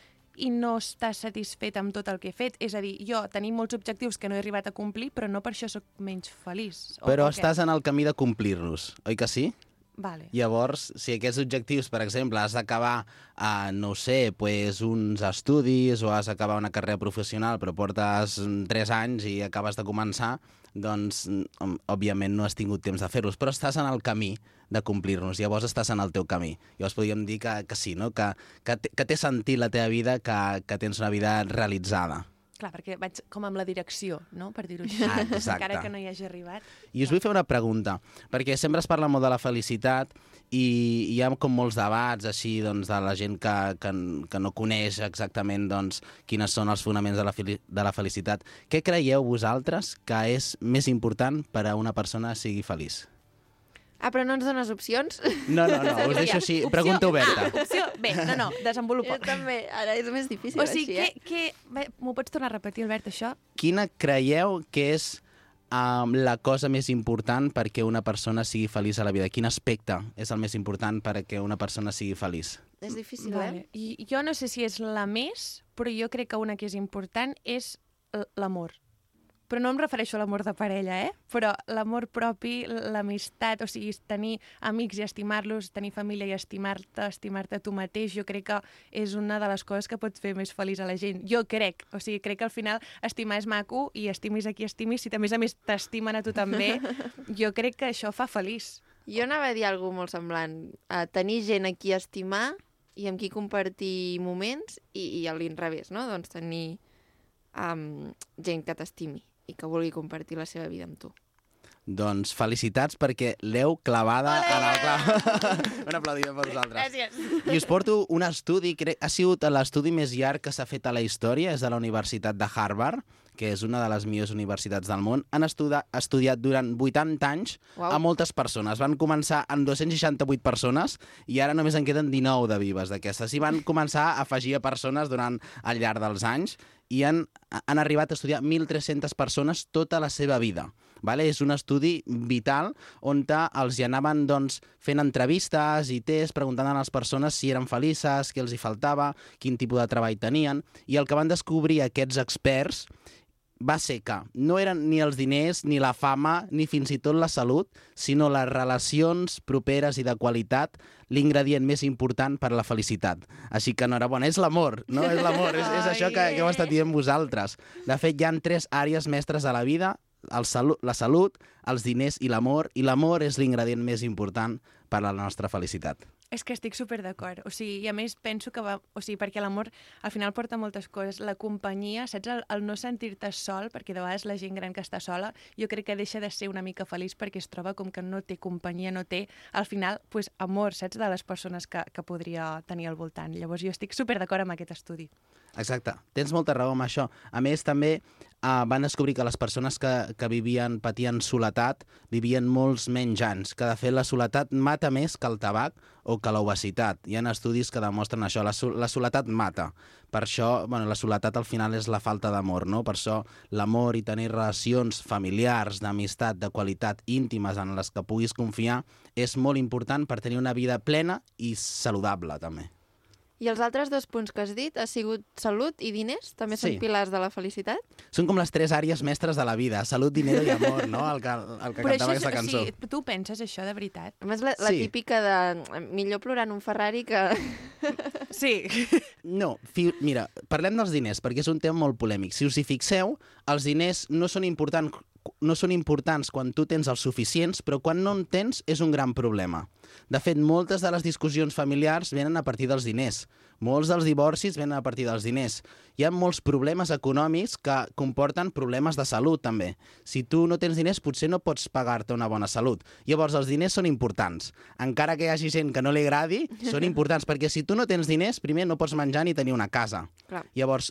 i no estar satisfet amb tot el que he fet. És a dir, jo tenim molts objectius que no he arribat a complir, però no per això sóc menys feliç. Però o què? estàs en el camí de complir-los, oi que sí? Vale. Llavors, si aquests objectius, per exemple, has d'acabar, uh, no sé, pues, uns estudis o has d'acabar una carrera professional però portes mm, 3 anys i acabes de començar, doncs, mm, òbviament, no has tingut temps de fer-los, però estàs en el camí de complir-nos, llavors estàs en el teu camí. Llavors podríem dir que, que sí, no? que, que, que té sentit la teva vida, que, que tens una vida realitzada. Clar, perquè vaig com amb la direcció, no?, per dir-ho així. Ah, exacte. Encara que no hi hagi arribat. I us vull fer una pregunta, perquè sempre es parla molt de la felicitat i hi ha com molts debats així doncs, de la gent que, que, que no coneix exactament doncs, quines són els fonaments de la, de la felicitat. Què creieu vosaltres que és més important per a una persona sigui feliç? Ah, però no ens dones opcions? No, no, no, us deixo així, pregunta oberta. Ah, opció B, no, no, desenvolupa. Jo també, ara és més difícil O sigui, així, eh? que, que... bé, M'ho pots tornar a repetir, Albert, això? Quina creieu que és um, la cosa més important perquè una persona sigui feliç a la vida? Quin aspecte és el més important perquè una persona sigui feliç? És difícil, vale. eh? I jo no sé si és la més, però jo crec que una que és important és l- l'amor. Però no em refereixo a l'amor de parella, eh? Però l'amor propi, l'amistat, o sigui, tenir amics i estimar-los, tenir família i estimar-te, estimar-te tu mateix, jo crec que és una de les coses que pot fer més feliç a la gent. Jo crec, o sigui, crec que al final estimar és maco i estimis a qui estimis, si a més a més t'estimen a tu també, jo crec que això fa feliç. Jo anava a dir alguna molt semblant. A tenir gent a qui estimar i amb qui compartir moments i, i a l'inrevés, no? Doncs tenir um, gent que t'estimi i que vulgui compartir la seva vida amb tu. Doncs felicitats perquè l'heu clavada a la clau. Un aplaudiment per vosaltres. Gràcies. I us porto un estudi, crec, ha sigut l'estudi més llarg que s'ha fet a la història, és de la Universitat de Harvard, que és una de les millors universitats del món. Han estudiat, estudiat durant 80 anys Uau. a moltes persones. Van començar amb 268 persones i ara només en queden 19 de vives d'aquestes. I van començar a afegir a persones durant al llarg dels anys i han, han arribat a estudiar 1.300 persones tota la seva vida. Vale? És un estudi vital on els hi anaven doncs, fent entrevistes i tests preguntant a les persones si eren felices, què els hi faltava, quin tipus de treball tenien, i el que van descobrir aquests experts va ser que no eren ni els diners, ni la fama, ni fins i tot la salut, sinó les relacions properes i de qualitat, l'ingredient més important per a la felicitat. Així que enhorabona, és l'amor, no? És l'amor, és, és això que, que heu estat dient vosaltres. De fet, hi han tres àrees mestres de la vida, el salut, la salut, els diners i l'amor, i l'amor és l'ingredient més important per a la nostra felicitat. És que estic super d'acord. O sigui, i a més penso que va... O sigui, perquè l'amor al final porta moltes coses. La companyia, saps? El, el no sentir-te sol, perquè de vegades la gent gran que està sola, jo crec que deixa de ser una mica feliç perquè es troba com que no té companyia, no té, al final, pues, amor, saps? De les persones que, que podria tenir al voltant. Llavors jo estic super d'acord amb aquest estudi. Exacte, tens molta raó amb això. A més, també uh, van descobrir que les persones que, que vivien, patien soledat, vivien molts menys anys, que de fet la soledat mata més que el tabac o que l'obesitat. Hi ha estudis que demostren això, la, la soledat mata. Per això, bueno, la soledat al final és la falta d'amor, no? Per això l'amor i tenir relacions familiars, d'amistat, de qualitat, íntimes en les que puguis confiar, és molt important per tenir una vida plena i saludable, també. I els altres dos punts que has dit ha sigut salut i diners? També Sí. són pilars de la felicitat? Són com les tres àrees mestres de la vida, salut, dinero i amor, no? El que, el que Però cantava aquesta cançó. sí, tu penses això de veritat? A més, la, la Sí. típica de millor plorar en un Ferrari que... Sí. No, fi, mira, parlem dels diners, perquè és un tema molt polèmic. Si us hi fixeu, els diners no són importants no són importants quan tu tens els suficients, però quan no en tens és un gran problema. De fet, moltes de les discussions familiars venen a partir dels diners. Molts dels divorcis venen a partir dels diners. Hi ha molts problemes econòmics que comporten problemes de salut, també. Si tu no tens diners, potser no pots pagar-te una bona salut. Llavors, els diners són importants. Encara que hi hagi gent que no li agradi, són importants, perquè si tu no tens diners, primer no pots menjar ni tenir una casa. Clar. Llavors,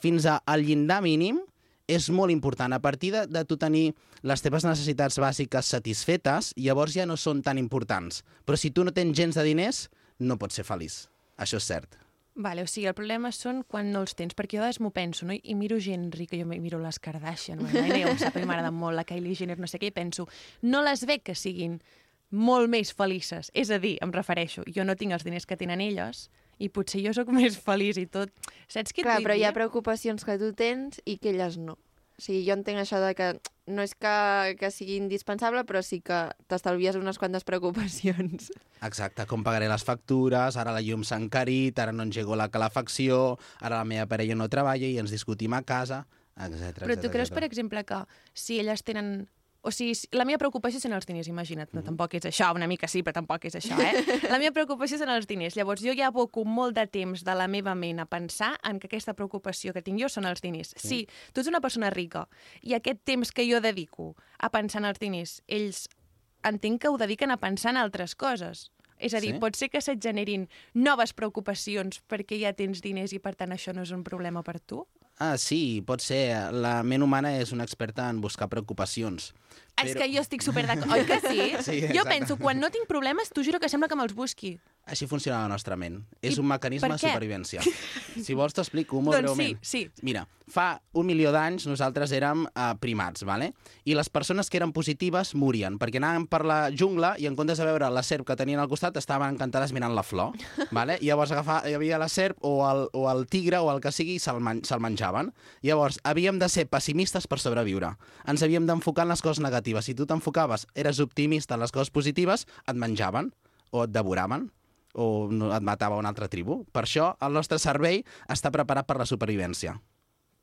fins al llindar mínim és molt important. A partir de, de tu tenir les teves necessitats bàsiques satisfetes, llavors ja no són tan importants. Però si tu no tens gens de diners, no pots ser feliç. Això és cert. Vale, o sigui, el problema són quan no els tens, perquè jo a vegades m'ho penso, no? I miro gent rica, jo miro les Kardashian, ho sap, a m'agrada molt, la Kylie Jenner, no sé què, i penso, no les veig que siguin molt més felices. És a dir, em refereixo, jo no tinc els diners que tenen elles, i potser jo sóc més feliç i tot. Saps què Clar, però hi ha preocupacions que tu tens i que elles no. O sigui, jo entenc això de que no és que, que sigui indispensable, però sí que t'estalvies unes quantes preocupacions. Exacte, com pagaré les factures, ara la llum s'ha encarit, ara no engego la calefacció, ara la meva parella no treballa i ens discutim a casa, etc. Però tu creus, per exemple, que si elles tenen... O sigui, si- la meva preocupació són els diners, imagina't. No, tampoc és això, una mica sí, però tampoc és això, eh? La meva preocupació són els diners. Llavors, jo ja aboco molt de temps de la meva ment a pensar en que aquesta preocupació que tinc jo són els diners. Sí, Sí. tu ets una persona rica i aquest temps que jo dedico a pensar en els diners, ells entenc que ho dediquen a pensar en altres coses. És a dir, Sí? pot ser que se't generin noves preocupacions perquè ja tens diners i, per tant, això no és un problema per tu? Ah, sí, pot ser. La ment humana és una experta en buscar preocupacions. Però... És que jo estic super d'acord. Oi que sí? Sí, jo penso, quan no tinc problemes, t'ho juro que sembla que me'ls busqui. Així funciona la nostra ment. És I un mecanisme de supervivència. Si vols t'explico molt Doncs sí, breument. sí. Mira, fa un milió d'anys nosaltres érem uh, primats, vale? i les persones que eren positives morien, perquè anàvem per la jungla i en comptes de veure la serp que tenien al costat estaven encantades mirant la flor. Vale? I llavors agafar, hi havia la serp o el, o el tigre o el que sigui i se'l man, se menjaven. Llavors, havíem de ser pessimistes per sobreviure. Ens havíem d'enfocar en les coses negatives. Si tu t'enfocaves, eres optimista en les coses positives, et menjaven o et devoraven o no, et matava una altra tribu. Per això el nostre cervell està preparat per la supervivència.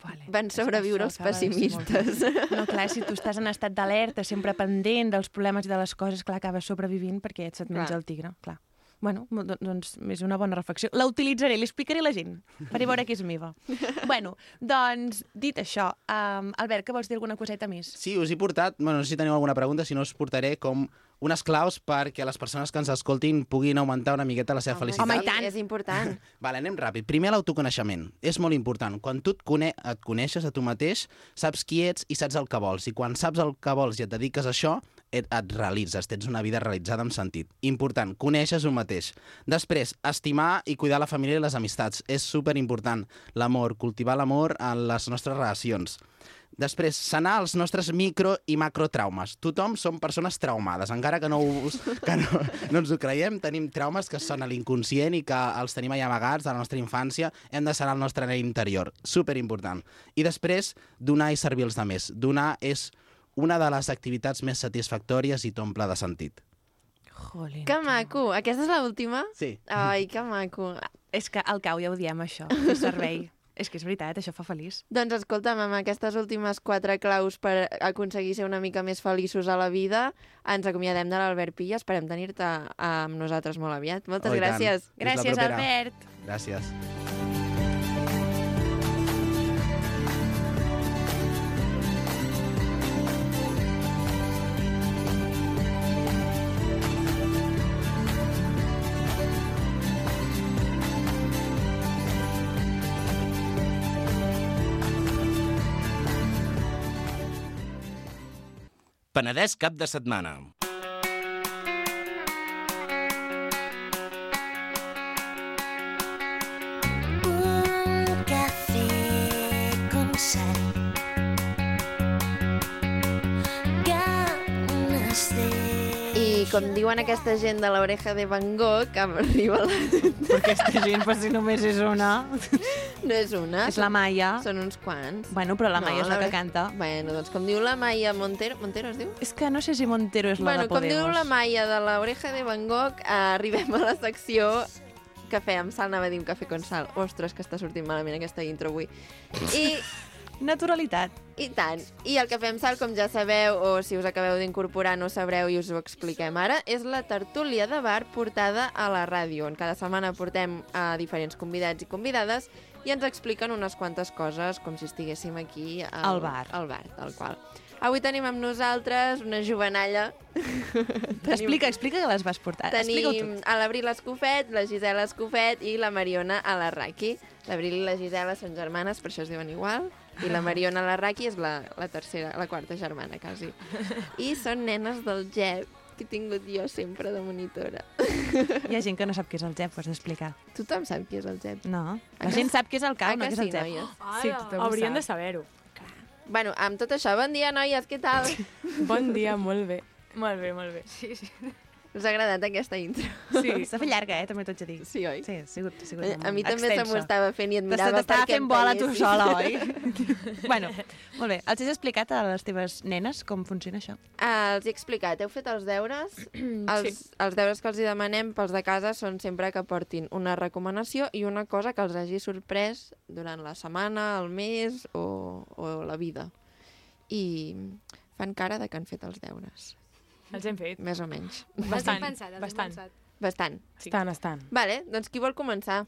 Vale. Van sobreviure els pessimistes. No, clar, si tu estàs en estat d'alerta, sempre pendent dels problemes i de les coses, clar, acabes sobrevivint perquè se't menja Clar. el tigre, clar. Bueno, doncs és una bona reflexió. La utilitzaré, li explicaré a la gent. Faré veure que és meva. bueno, doncs, dit això, um, Albert, que vols dir alguna coseta més? Sí, us he portat, bueno, no sé si teniu alguna pregunta, si no us portaré com unes claus perquè les persones que ens escoltin puguin augmentar una miqueta la seva felicitat. Home, i tant. És important. Vale, anem ràpid. Primer, l'autoconeixement. És molt important. Quan tu et, cone et coneixes a tu mateix, saps qui ets i saps el que vols. I quan saps el que vols i et dediques a això, et, et realitzes, tens una vida realitzada amb sentit. Important, coneixes un mateix. Després, estimar i cuidar la família i les amistats. És super important. L'amor, cultivar l'amor en les nostres relacions. Després, sanar els nostres micro i macrotraumes. Tothom som persones traumades, encara que no, us, que no, no ens ho creiem, tenim traumes que són a l'inconscient i que els tenim allà amagats de la nostra infància, hem de sanar el nostre nen interior. Super important. I després, donar i servir els altres. Donar és una de les activitats més satisfactòries i t'omple de sentit. Jolín. Que maco. Aquesta és l'última? Sí. Ai, que maco. És que al cau ja ho diem, això, fer servei. és que és veritat, això fa feliç. Doncs escolta'm, amb aquestes últimes quatre claus per aconseguir ser una mica més feliços a la vida, ens acomiadem de l'Albert Pilla. Esperem tenir-te amb nosaltres molt aviat. Moltes Oh, gràcies. Gràcies. Albert. Gràcies. Penedès cap de setmana. Com diuen aquesta gent de l'oreja de Van Gogh, que arriba la... Però aquesta gent, per si només és una... No és una. És la Maia. Són uns quants. Bueno, però la Maia és la que l'ore- canta. Bueno, doncs com diu la Maia Montero... Montero es diu? És que no sé si Montero és la bueno, de com Podemos. diu la Maia de l'oreja de Van Gogh, eh, arribem a la secció cafè amb sal, anava a dir un cafè con sal. Ostres, que està sortint malament aquesta intro avui. I... Naturalitat. I tant. I el cafè amb sal, com ja sabeu, o si us acabeu d'incorporar no sabreu i us ho expliquem ara, és la tertúlia de bar portada a la ràdio, on cada setmana portem a diferents convidats i convidades i ens expliquen unes quantes coses, com si estiguéssim aquí al, Al bar. Al bar, tal qual. Avui tenim amb nosaltres una jovenalla. Explica, explica que les vas portar. Tenim a l'Abril Escofet, la Gisela Escofet i la Mariona Alarraqui. L'Abril i la Gisela són germanes, per això es diuen igual. I la Mariona Alarraqui és la, la tercera, la quarta germana, quasi. I són nenes del GEP, que he tingut jo sempre de monitora. Hi ha gent que no sap què és el GEP, ho has d'explicar. Tothom sap qui és el GEP. No. La gent sap què és el A cau, no que què és el sí, GEP. noies? Sí, tothom ho haurien sap. de saber-ho. Bueno, amb tot això, bon dia, noies, què tal? Bon dia, molt bé. Molt bé, molt bé. Sí, sí. Us ha agradat aquesta intro? Sí. S'ha fet llarga, eh? També t'ho haig de dir. Sí, oi? Sí, ha sigut, ha sigut A, a mi també se m'ho estava fent i admirava T'estava perquè fent bola tu sola, oi? bueno, molt bé. Els has explicat a les teves nenes com funciona això? Ah, els he explicat, heu fet els deures? els, els deures que els hi demanem pels de casa són sempre que portin una recomanació i una cosa que els hagi sorprès durant la setmana, el mes o, o la vida. I fan cara de que han fet els deures. Els hem fet. Més o menys. Bastant, pensat, els hem bastant. pensat. Bastant. Estan, estan. Vale, doncs qui vol començar?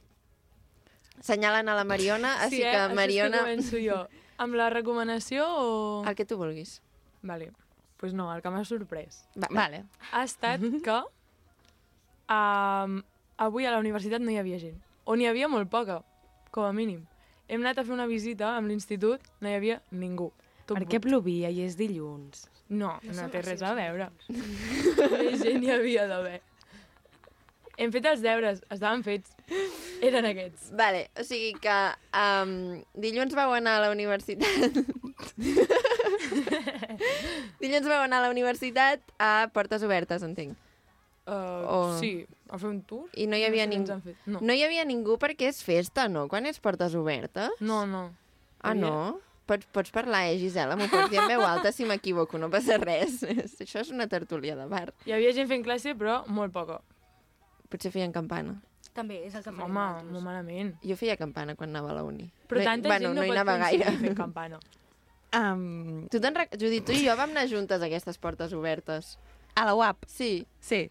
Senyalen a la Mariona, així sí, eh? que Així Mariona... és que començo jo. Amb la recomanació o...? El que tu vulguis. Vale. Doncs pues no, el que m'ha sorprès. Va, Vale. Ha estat que um, avui a la universitat no hi havia gent. O n'hi havia molt poca, com a mínim. Hem anat a fer una visita amb l'institut, no hi havia ningú. Tot Perquè plovia i és dilluns. No, No no té res a veure. Més gent hi havia d'haver. Hem fet els deures, estaven fets. Eren aquests. Vale, o sigui que um, dilluns vau anar a la universitat... dilluns vau anar a la universitat a portes obertes, entenc. Uh, O- Sí, a fer un tour. I no hi havia sé què ens ningú. No. No hi havia ningú perquè és festa, no? Quan és portes obertes? No, no. Ah, no? Pots, pots parlar, eh, Gisela? M'ho pots dir en veu alta si m'equivoco, no passa res. Això és una tertúlia de bar. Hi havia gent fent classe, però molt poca. Potser feien campana. També és el que farem Home, nosaltres. molt malament. Jo feia campana quan anava a la uni. Però no, tanta bueno, gent no, no hi pot anava gaire. fent campana. Um, Tu te'n. Judit, tu i jo vam anar juntes a aquestes portes obertes. a la UAP? Sí. Sí.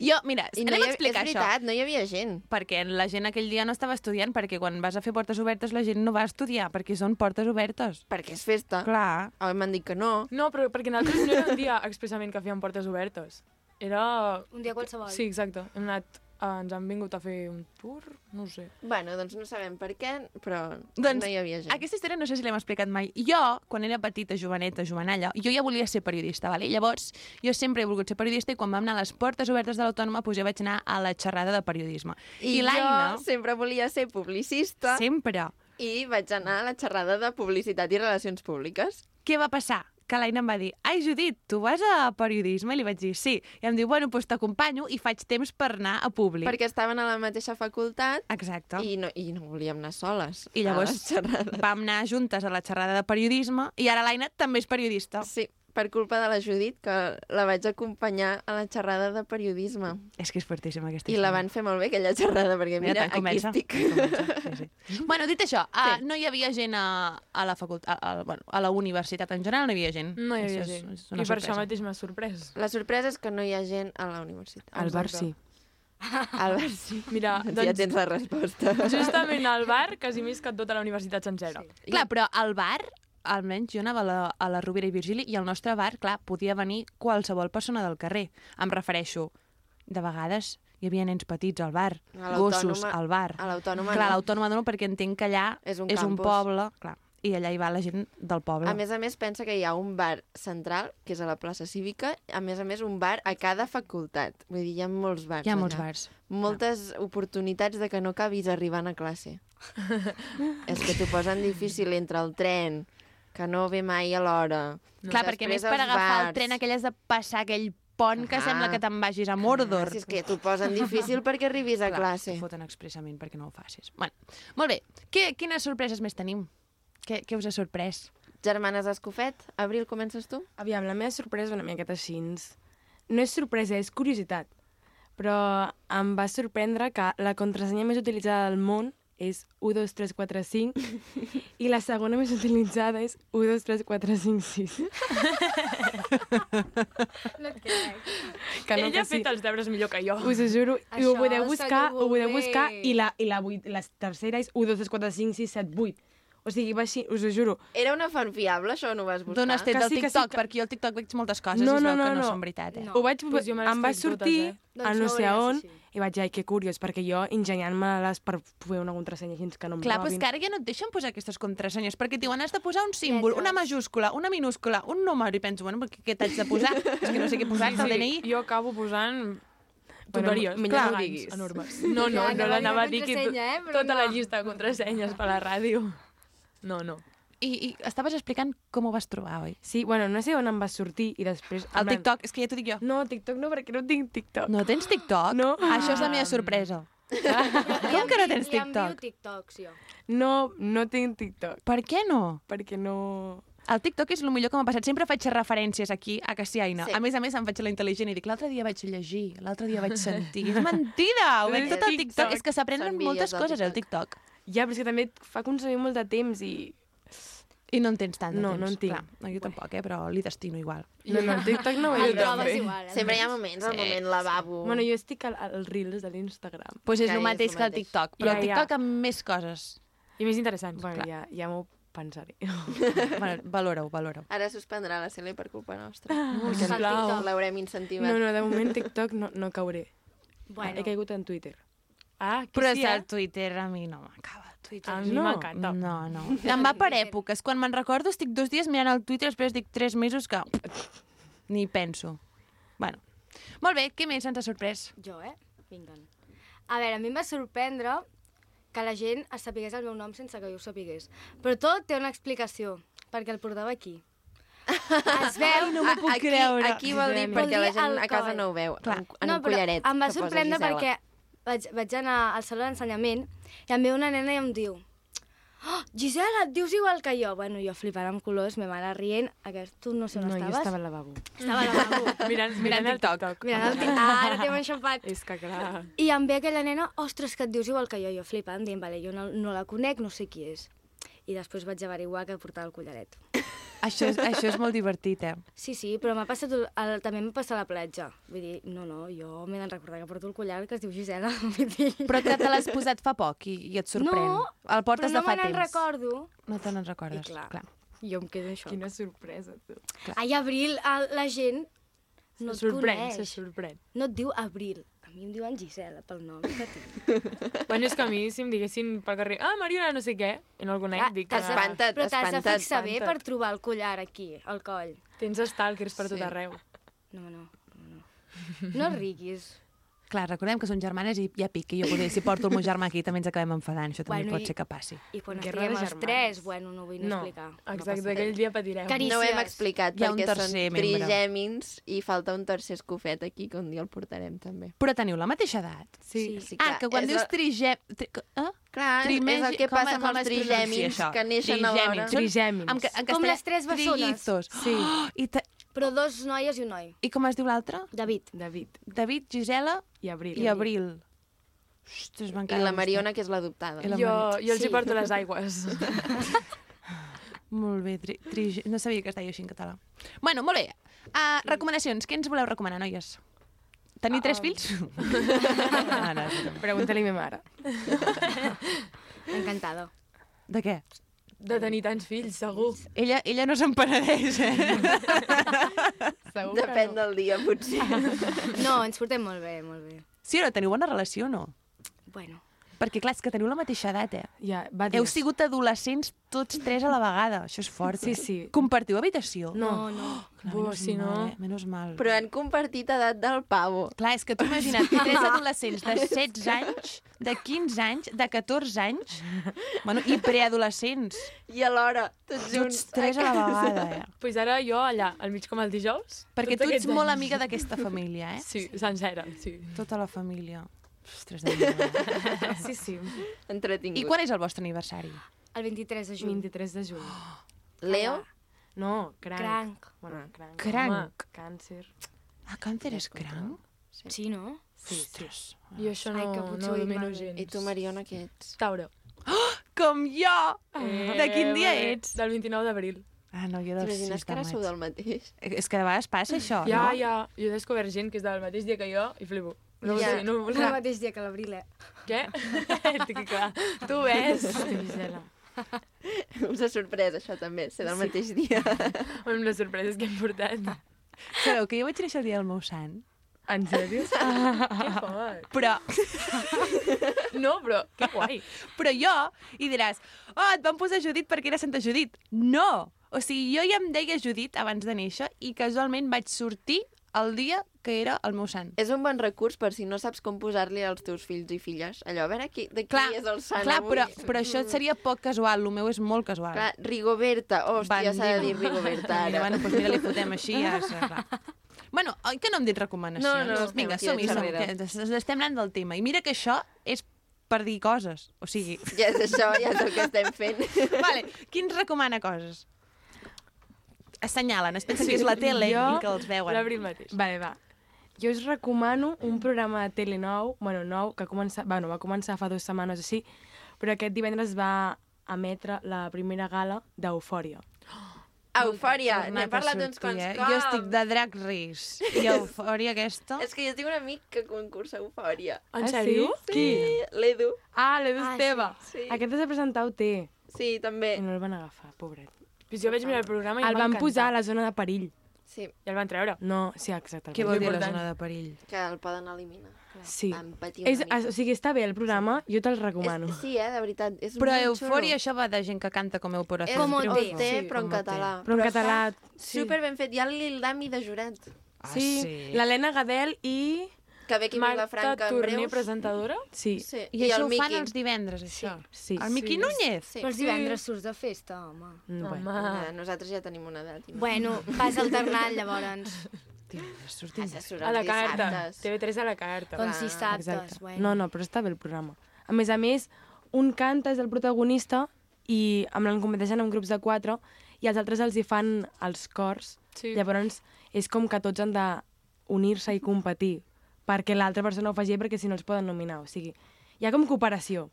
Jo, mira, I no anem hi a explicar és això. veritat, no hi havia gent. Perquè la gent aquell dia no estava estudiant, perquè quan vas a fer portes obertes la gent no va estudiar, perquè són portes obertes. Perquè és festa. Clar. Oh, m'han dit que no. No, però perquè nosaltres no era un dia expressament que fèiem portes obertes. Era... Un dia qualsevol. Sí, exacte. Hem anat, ens han vingut a fer un tour, no sé. Bueno, doncs no sabem per què, però Doncs no hi havia gent. Aquesta història no sé si l'hem explicat mai. Jo, quan era petita, joveneta, jovenalla, jo ja volia ser periodista, vale? llavors jo sempre he volgut ser periodista i quan vam anar a les portes obertes de l'Autònoma pues, jo vaig anar a la xerrada de periodisme. I, I jo sempre volia ser publicista. Sempre. I vaig anar a la xerrada de publicitat i relacions públiques. Què va passar? Que l'Aina em va dir, ai, Judit, tu vas a periodisme? I li vaig dir, sí. I em diu, bueno, doncs t'acompanyo i faig temps per anar a públic. Perquè estaven a la mateixa facultat Exacte. i no, i no volíem anar soles I llavors vam anar juntes a la xerrada de periodisme i ara l'Aina també és periodista. Sí, per culpa de la Judit, que la vaig acompanyar a la xerrada de periodisme. És que és fortíssima aquesta I la van fer molt bé, aquella xerrada, perquè mira, Mira, aquí comença. estic. Sí, sí. Bueno, dit això, sí. no hi havia gent a, a la facultat, a, a, bueno, a la universitat en general, no hi havia gent. No hi havia Això és- gent. És, una I per això sorpresa. mateix m'ha sorprès. La sorpresa és que no hi ha gent a la universitat. Al bar sí. Al bar sí. Mira, Doncs doncs, ja tens la resposta. Justament al bar, quasi més que tota la universitat sencera. Sí. Clar, però al bar, almenys jo anava a la, a la Rovira i Virgili i al nostre bar, clar, podia venir qualsevol persona del carrer. Em refereixo, de vegades hi havia nens petits al bar, gossos al bar. a l'Autònoma Clar, no. l'autònoma no, perquè entenc que allà És un és un poble, clar, i allà hi va la gent del poble. A més a més, pensa que hi ha un bar central, que és a la plaça Cívica, a més a més un bar a cada facultat. Vull dir, hi ha molts bars Hi ha molts allà. bars. Moltes oportunitats de que no acabis arribant a classe. és que t'ho posen difícil entre el tren, que no ve mai a l'hora. Clar, perquè més per agafar el bars. tren aquell has de passar aquell pont que Ah. sembla que te'n vagis a Mordor. Ah, si és que t'ho posen difícil perquè arribis a Clar, classe. T'ho foten expressament perquè no ho facis. Bueno, molt bé. Què, quines sorpreses més tenim? Què, què us ha sorprès? Germanes Escofet, Abril, comences tu? Aviam, la meva sorpresa és una miqueta així. No és sorpresa, és curiositat. Però em va sorprendre que la contrasenya més utilitzada del món és 1, 2, 3, 4, 5 i la segona més utilitzada és 1, 2, 3, 4, 5, 6. No et crec. Que no, Ella que ha fet els deures millor que jo. Us ho juro. I ho Això podeu s'ha buscar, ho podeu buscar i la, i la, vuit, la tercera és 1, 2, 3, 4, 5, 6, 7, 8. O sigui, va així, us ho juro. Era una font fiable, això, o no ho vas buscar? D'on has tret Que del sí, que sí, TikTok? que- Perquè jo al TikTok veig moltes coses No, i es no, veu no, que no, no. són veritat, eh? No. Ho vaig, Pues em va crec totes, sortir eh? a Doncs no ho sé on sí, sí. i vaig dir, ai, que curiós, perquè jo ingeniant-me-les per fer una contrasenya així que no em Clar, però robin. és que ara ja no et deixen posar aquestes contrasenyes, perquè et diuen has de posar un símbol, una majúscula, una minúscula, un número, i penso, bueno, perquè què t'haig de posar? és que no sé què posar, Sí, el sí, DNI. Jo acabo posant Bueno, tonteries, millor no clar, diguis. enormes. No, no, Ja, no a dir l'anava a la dir que eh, però tota la no. llista de contrasenyes per la ràdio. No, no. I, I estaves explicant com ho vas trobar, oi? Sí, bueno, no sé on em va sortir i després... El TikTok, és que ja t'ho dic jo. No, TikTok no, perquè no tinc TikTok. No tens TikTok? No. Això és la meva sorpresa. Com que no tens Li TikTok? TikToks, jo. No, no tinc TikTok. Per què no? Perquè no... El TikTok és el millor que m'ha passat. Sempre faig referències aquí a Cassiaina. Sí. A més a més, em faig la intel·ligent i dic, l'altre dia vaig llegir, l'altre dia vaig sentir. és mentida! Ho veig tot al TikTok. TikTok. És que s'aprenen moltes coses al TikTok. Ja, però és que també et fa consumir molt de temps i... I no en tens tant de No, temps. no en tinc. Clar, no, jo tampoc, eh? però li destino igual. No, no, el TikTok no ho El he també. igual, eh? Sempre hi ha moments, el Sí. moment lavabo. Bueno, jo estic al, al Reels de l'Instagram. Doncs pues és Que el és mateix el que el mateix. TikTok, però Ja, el ja. TikTok amb més coses. I més interessants. Bueno, clar. ja, ja m'ho pensaré. bueno, valora-ho, valora-ho. Ara suspendrà la Cele per culpa nostra. No, sisplau. TikTok L'haurem incentivat. No, no, de moment TikTok no, no cauré. Bueno. He caigut en Twitter. Ah, que Però sí, és eh? el Twitter, a mi no m'acaba. Twitter. A mi No. m'encanta. No, no. Em va per èpoques. Quan me'n recordo estic dos dies mirant el Twitter, després dic tres mesos que... Ni penso. Bueno. Molt bé, què més ens ha sorprès? Jo, eh? Vinga. A veure, a mi em va sorprendre que la gent es sapigués el meu nom sense que jo ho sapigués. Però tot té una explicació, perquè el portava aquí. Es veu... no m'ho puc aquí, creure. Aquí vol dir perquè la gent a casa no ho veu, Clar. en, en no, un collaret. Em va sorprendre perquè vaig, vaig anar al saló d'ensenyament i em ve una nena i em diu oh, Gisela, et dius igual que jo. Bueno, jo flipant amb colors, ma mare rient. Aquest, tu no sé on No, jo estaves. estava al lavabo. Estava a la lavabo. Mirant, mirant el TikTok. Mirant el tic- Ah, ara t'hem enxampat. És que clar... I em ve aquella nena, ostres, que et dius igual que jo, jo flipant, dient, vale, jo no, no la conec, no sé qui és. I després vaig averiguar que portava el collaret. Això és, això és molt divertit, eh? Sí, sí, però m'ha passat, el, també m'ha passat a la platja. Vull dir, no, no, jo m'he de recordar que porto el collar que es diu Gisela. Dir... Però que te l'has posat fa poc i, i et sorprèn. No, el portes però no de fa me n'en recordo. No te n'en recordes. I clar. clar. Jo em quedo això. Quina sorpresa, tu. Ai, Abril, el, la gent no se et sorprèn, coneix. se sorprèn. No et diu Abril. Mi em diuen Gisela, pel nom que tinc. Bueno, és que a mi, si em diguessin pel carrer, ah, Mariona, no sé què, i no el conec, dic t'has de- Espanta't, Però t'has de espanta't, fixar bé per trobar el collar aquí, al coll. Tens stalkers per tot Sí. arreu. No, no, no. No, no riguis. Clar, recordem que són germanes i ja piqui. Jo poder, si porto el meu germà aquí també ens acabem enfadant. Això també Bueno, pot i- ser que passi. I quan Guerra estiguem els tres, bueno, no vull No, explicar. exacte, passa aquell dia patireu. Carícies. No ho hem explicat Hi ha un perquè són membre. trigèmins i falta un tercer escofet aquí que un dia el portarem també. Però teniu la mateixa edat? Sí, sí, ah, clar, que quan és dius el- trigem... Tri... Eh? Clar, és- és el que com- passa amb com els es pronuncia trigèmins això? que neixen alhora. Són- Trigèmins. Ca- en Com les tres bessones. Sí. Oh, i, ta... Però dos noies i un noi. I com es diu l'altre? David. David David, Gisela i Abril. i Abril. Ostres, I la Mariona, que és l'adoptada. Jo, jo els Sí. hi porto les aigües. Molt bé, tri, tri, no sabia que es deia així en català. Bueno, molt bé. Uh, recomanacions. Què ens voleu recomanar, noies? Tenir tres Um. fills? ah, no. Pregunta-li a mi mare. Encantada. de què? De tenir tants fills, segur. Ella, ella no se'n penedeix, eh? Segur Depèn del dia, potser. No, ens portem molt bé, molt bé. Sí no? Teniu bona relació o no? Bueno. Perquè, clar, és que teniu la mateixa edat, eh? Ja, va dir. Heu sigut adolescents tots tres a la vegada. Això és fort. Sí, eh? sí. Compartiu habitació? No. no. Clar, Buh, menys si no- mal, eh? Menys mal. Però han compartit edat del pavo. Clar, és que tu imagina't, tres adolescents de 16 anys, de 15 anys, de 14 anys, bueno, i preadolescents. I alhora, tots Tots junts. tres a la vegada, eh? Pues ara jo allà, al mig com el dijous. Perquè tots tu ets molt anys. amiga d'aquesta família, eh? Sí, sencera, sí. Tota la família. Ostres. Sí, sí. Entretingut. I quan és el vostre aniversari? El 23 de juny. 23 de juny. Leo? No, cranc. Cranc. Bueno, cranc. Cranc. Home, càncer. Ah, càncer és cranc? Sí, no? Sí, Ostres. Jo això no, Ai, que no domino gens. I tu, Mariona, què ets? Tauro. Com jo! Eh, de quin dia bé, ets? Del 29 d'abril. Ah, no, jo del T'imagines 6 que de ara sou del mateix? És que de vegades passa això, Ja, no? ja. Jo he descobert gent que és del mateix dia que jo i flipo. No, Ja. no, no, El mateix dia que l'abril, eh? Què? Estic clar. Tu ves? Gisela. Una sorpresa, això també, ser del mateix dia. Amb les sorpreses que hem portat. Sabeu que jo vaig néixer el dia del meu sant? En sèrio? que fort. Però, No, però que guai. però jo, i diràs, oh, et van posar Judit perquè era Santa Judit. No! O sigui, jo ja em deia Judit abans de néixer i casualment vaig sortir el dia que era el meu sant. És un bon recurs per si no saps com posar-li als teus fills i filles. Allò, a veure qui, de qui Clar, és el sant clar avui. però, però això seria poc casual, el meu és molt casual. Clar, Rigoberta. Hòstia, s'ha de dir. Rigoberta Mira, ara. bueno, doncs mira, li fotem així, ja clar. Bueno, oi que no hem dit recomanacions? No, no, estem Vinga, som-hi, a som darrere. que estem anant del tema. I mira que això és per dir coses. O sigui... Ja és això, ja és el que estem fent. vale, qui ens recomana coses? Assenyalen, es pensen que és la tele Jo, i que els veuen. L'Abril mateix. Vale, va. Jo us recomano un programa de tele nou, bueno, nou, que comença, bueno, va començar fa dues setmanes o així, però aquest divendres va emetre la primera gala d'Eufòria. Eufòria, Tornat n'he parlat sortir, uns quants eh? cops. Jo estic de Drag Race i eufòria aquesta. És que jo tinc un amic que concursa Eufòria. En Ah, sèrio? Sí, Qui? l'Edu. Ah, l'Edu Ah, Esteve. sí, sí. Aquest has de presentar OT. Sí, també. I no el van agafar, pobret. Pues jo vaig mirar el programa i El van posar a la zona de perill. Sí. I el van treure. No, sí, exacte. Què vol dir la zona de perill? Que el poden eliminar. Sí. Van patir És, mica. o sigui, està bé el programa, jo te'l recomano. És, sí, eh, de veritat. És Però molt eufòria, això va de gent que canta com eu por És com OT, triunfo. però en català. Però en català, sí. Super ben fet. Hi ha el Lil Dami de Jurat. Ah, sí, sí? l'Helena Gadel i... Que ve aquí a Vilafranca en breus. presentadora? Sí. Sí. I, I això ho fan els divendres, això? Sí. El Miqui Sí. Núñez? Sí. Però els divendres surts de festa, home. No, Home. Ja, nosaltres ja tenim una edat. i no. Bueno, vas alternant, llavors. Sortim. Has de A la carta. dissabtes. TV3 a la carta. Si dissabtes, Exacte. bueno. No, no, però està bé el programa. A més a més, un canta, és el protagonista, i amb l'en competeixen en grups de quatre, i els altres els hi fan els cors. Sí. Llavors, és com que tots han d'unir-se i competir, perquè l'altra persona ho faci perquè si no els poden nominar. O sigui, hi ha com cooperació.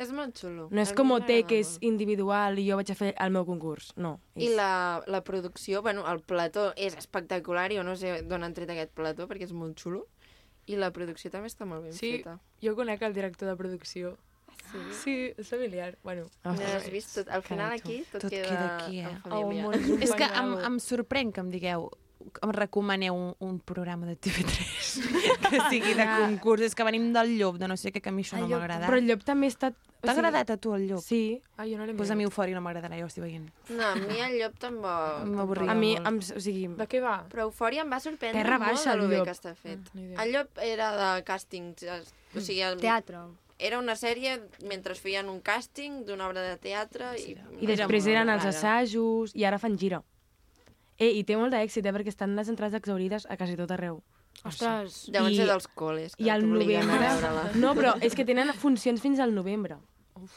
És molt xulo. No és A com OT, que és individual i jo vaig a fer el meu concurs. No. I la, la producció, bueno, el plató és espectacular, jo no sé d'on han tret aquest plató, perquè és molt xulo. I la producció també està molt ben Sí, feta. jo conec el director de producció. Sí? Sí, és familiar. Bueno, Ja has vist, tot, al final aquí tot, Tot queda, queda aquí, eh? en família. El món és És que em, em sorprèn que em digueu em recomaneu un, un programa de TV3 que sigui de concurs. És que venim del llop, de no sé què, que a mi això no El m'ha agradat. Però el llop també està... o T'ha sigui- agradat a tu el llop? Sí. Ah, jo no l'he Pues a mi. Eufòria no m'agradarà, ja ho estic veient. No, a mi el llop tampoc. M'avorria A mi, em, o sigui... De què va? Però Eufòria em va sorprendre Terra molt baixa, de lo el bé que està fet. Mm, idea. el llop era de càstings, es- o sigui... El, Teatre. Era una sèrie mentre feien un càsting d'una obra de teatre i... I després eren els assajos i ara fan gira. Eh, I té molt d'èxit, eh, perquè estan les entrades exaurides a quasi tot arreu. Ostres. Deuen ser dels col·les, que I al a novembre... No, però és que tenen funcions fins al novembre.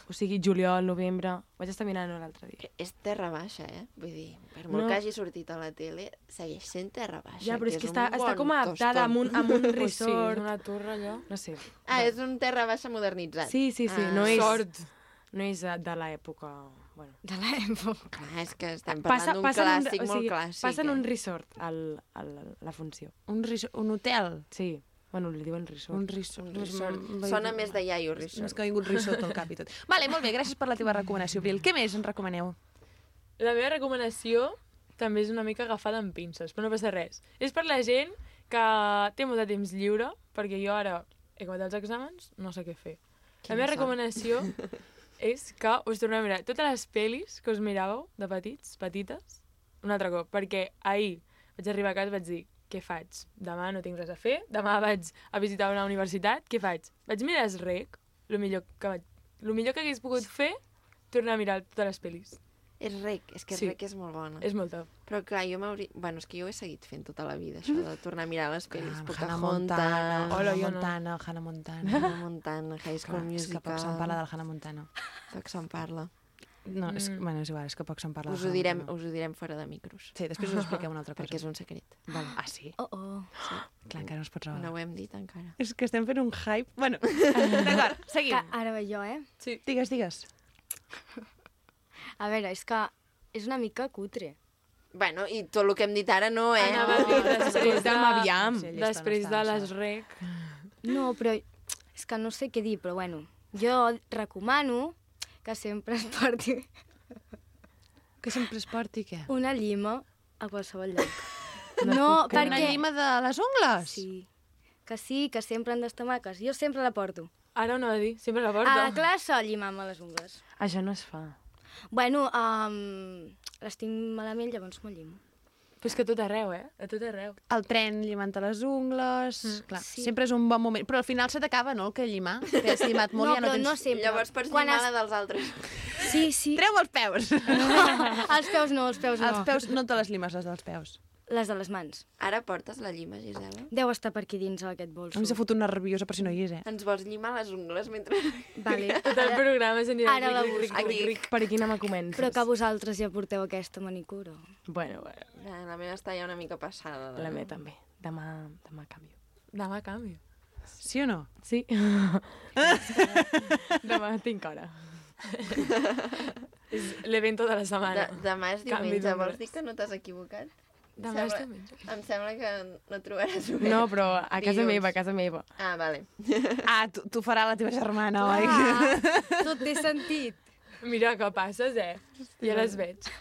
O sigui, juliol, novembre... Vaig estar mirant l'altre dia. És terra baixa, eh? Vull dir, per molt No. no. que hagi sortit a la tele, segueix sent terra baixa. Ja, però és que un està, està bon com adaptada amb un, amb un resort. una torre allò. No sé. Ah, és un terra baixa modernitzat. Sí, sí, sí. Ah. No és, Sort. no és de l'època... Bueno. De l'època. Clar, és que estem Passa, parlant d'un en un, clàssic o sigui, molt clàssic. passa en un eh? resort al, al, la funció. Un, riso, un hotel? Sí. Bueno, li diuen resort. Un risot. Un resort. Sona més de iaio, És resort. que ha vingut risot al cap i tot. Vale, molt bé, gràcies per la teva recomanació, Abril. Què més ens recomaneu? La meva recomanació també és una mica agafada amb pinces, però no passa res. És per la gent que té molt de temps lliure, perquè jo ara he acabat els exàmens, no sé què fer. La meva sort. recomanació és que us torneu a mirar totes les pel·lis que us miràveu de petits, petites, un altre cop, perquè ahir vaig arribar a casa i vaig dir què faig? Demà no tinc res a fer, demà vaig a visitar una universitat, què faig? Vaig mirar el rec, el millor que, vaig... el millor que hagués pogut fer, tornar a mirar totes les pel·lis. És rec, és que Sí. rec és molt bona. És molt top. Però clar, jo m'hauria... Bueno, és que jo ho he seguit fent tota la vida, això de tornar a mirar les pel·lis. Hannah Pocahontas... Montana, Hola, Hannah. Montana, Hannah Montana. Hannah Montana, High School Clar, és que Musical... poc se'n parla del Hannah Montana. Poc se'n parla. No, és, Mm. bueno, és igual, és que poc se'n parla Us ho, Hannah direm, us ho direm fora de micros. Sí, després us expliquem una altra cosa. Perquè és un secret. Val. Ah, sí? Oh, oh. Sí. Clar, encara no es pot revelar. No ho hem dit encara. És que estem fent un hype. Bueno, d'acord, seguim. Que ara vaig jo, eh? Sí. Digues, digues. A veure, és que és una mica cutre. Bueno, i tot el que hem dit ara no, eh? Anava a dir després de, aviam. Sí, després no de les rec. No, però és que no sé què dir, però bueno, jo recomano que sempre es porti Que sempre es porti, què? una llima a qualsevol lloc. No No, perquè... Una llima de les ungles? Sí. Que sí, que sempre han d'estar maques. Jo sempre la porto. Ara no ho he dit, sempre la porto. A la classe llimar-me les ungles. Això no es fa. Bueno, um, les tinc malament, llavors m'ho llimo. Però és que a tot arreu, eh? A tot arreu. El tren llimant les ungles... Mm, clar, sí. sempre és un bon moment. Però al final se t'acaba, no?, el que llimar. Que has llimat molt No, i ja no tens... no sempre. Llavors pots Quan llimar has- la dels altres. Sí, sí. Treu els peus! els peus no, els peus no. Els peus, no te les limes, les dels peus. Les de les mans. Ara portes la llima, Gisela? Deu estar per aquí dins aquest bolso. A mi s'ha fotut nerviosa per si no hi és, eh? Ens vols llimar les ungles mentre... Vale. Tot el programa s'anirà Ara la ric, ric, busco. ric, ric, per aquí no me comences. Però que vosaltres ja porteu aquesta manicura. Bueno, bueno. Ja, la meva està ja una mica passada. La meva també. Demà, demà canvio. Demà canvio. Sí o no? Sí. demà tinc hora. és l'evento de la setmana. De, demà és diumenge, vols dir que no t'has equivocat? Demà és Sembla- diumenge. Em sembla que no trobaràs bé. No, però a casa Dilluns. meva, a casa meva. Ah, vale. Ah, tu, farà la teva germana, oi? Ah, tot té sentit. Mira que passes, eh? Ja les veig.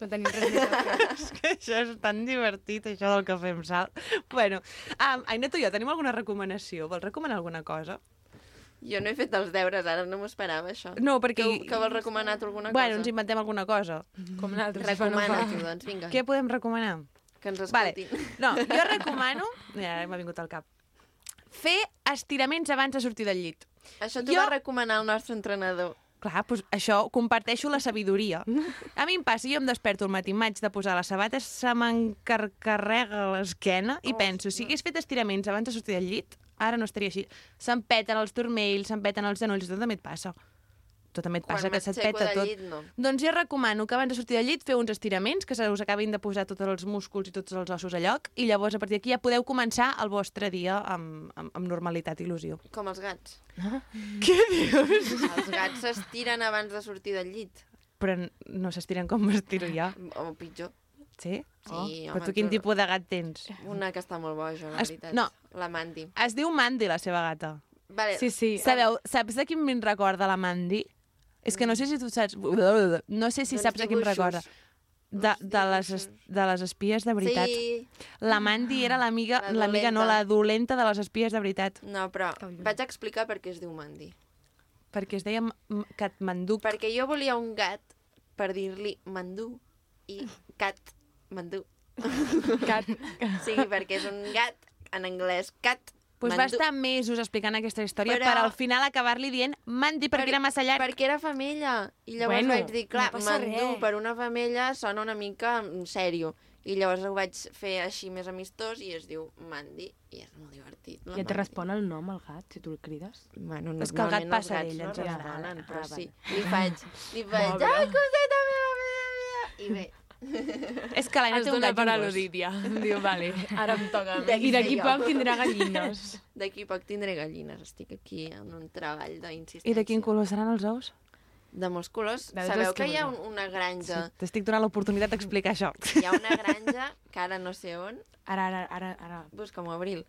No tenim res més. És que això és tan divertit, això del cafè amb sal. Bueno, um, Aina, tu i jo tenim alguna recomanació? Vols recomanar alguna cosa? Jo no he fet els deures, ara no m'ho esperava, això. No, perquè... Que, que vols recomanar tu alguna Bueno, cosa? ens inventem alguna cosa. Com l'altre. Recomana tu, doncs, vinga. Què podem recomanar? Que ens Vale. escoltin. No, jo recomano... Ja, m'ha vingut al cap. Fer estiraments abans de sortir del llit. Això t'ho Jo- va recomanar el nostre entrenador. Clar, doncs això, comparteixo la sabidoria. A mi em passa, jo em desperto al matí, m'haig de posar les sabates, se m'encarrega l'esquena i penso, si hagués fet estiraments abans de sortir del llit, ara no estaria així. Se'm peten els turmells, se'm peten els genolls, tot també et passa. Tot també et Quan passa, que se't peta tot. llit, no. Doncs jo recomano que abans de sortir del llit feu uns estiraments, que se us acabin de posar tots els músculs i tots els ossos a lloc, i llavors a partir d'aquí ja podeu començar el vostre dia amb, amb, amb normalitat i il·lusió. Com els gats. Què dius? Els gats s'estiren abans de sortir del llit. Però no s'estiren com m'estiro jo. O pitjor. Sí? Sí, oh, home, però tu quin tu- tipus de gat tens? Una que està molt boja, la Es- veritat. no. La Mandy. Es diu Mandy, la seva gata. Vale. Sí, sí. Sabeu, saps de quin em recorda la Mandy? És que no sé si tu saps... No sé si saps de quin recorda. De, de, les, es- de les espies de veritat. Sí. La Mandy era l'amiga, La l'amiga no, la dolenta de les espies de veritat. No, però vaig explicar per què es diu Mandy. Perquè es deia Catmanduc. Perquè jo volia un gat per dir-li mandú i cat mandú. Cat. Sí, perquè és un gat, en anglès, cat Pues va estar mesos explicant aquesta història Però- per al final acabar-li dient Mandy perquè era massa llarg. Perquè era femella. I llavors Bueno, vaig dir, clar, no res. per una femella sona una mica en sèrio. I llavors ho vaig fer així més amistós i es diu Mandy i és molt divertit. la Ja et Mandy. respon el nom, el gat, si tu el crides? Bueno, És que el gat passa d'ell, no en general. responen, però Ah, sí. Li faig, li faig, ai, coseta meva, meva, meva, i bé. És que l'Aina Es té un dona per al·ludit ja. Diu, vale, ara em toca a I d'aquí poc tindrà gallines. D'aquí poc tindré gallines. Estic aquí en un treball d'insistència. I de quin color seran els ous? De molts colors. De Sabeu que que hi ha un, una granja... T'estic donant l'oportunitat d'explicar això. Hi ha una granja, que ara no sé on, Ara, ara, ara, ara. busca-m'ho, Abril,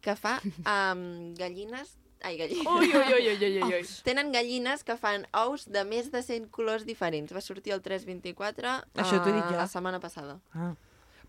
que fa um, gallines... Ai, gallines. Ui, ui, ui, ui, ui, ui. Tenen gallines que fan ous de més de 100 colors diferents. Va sortir el 324 Això he dit eh, jo. la setmana passada. Ah.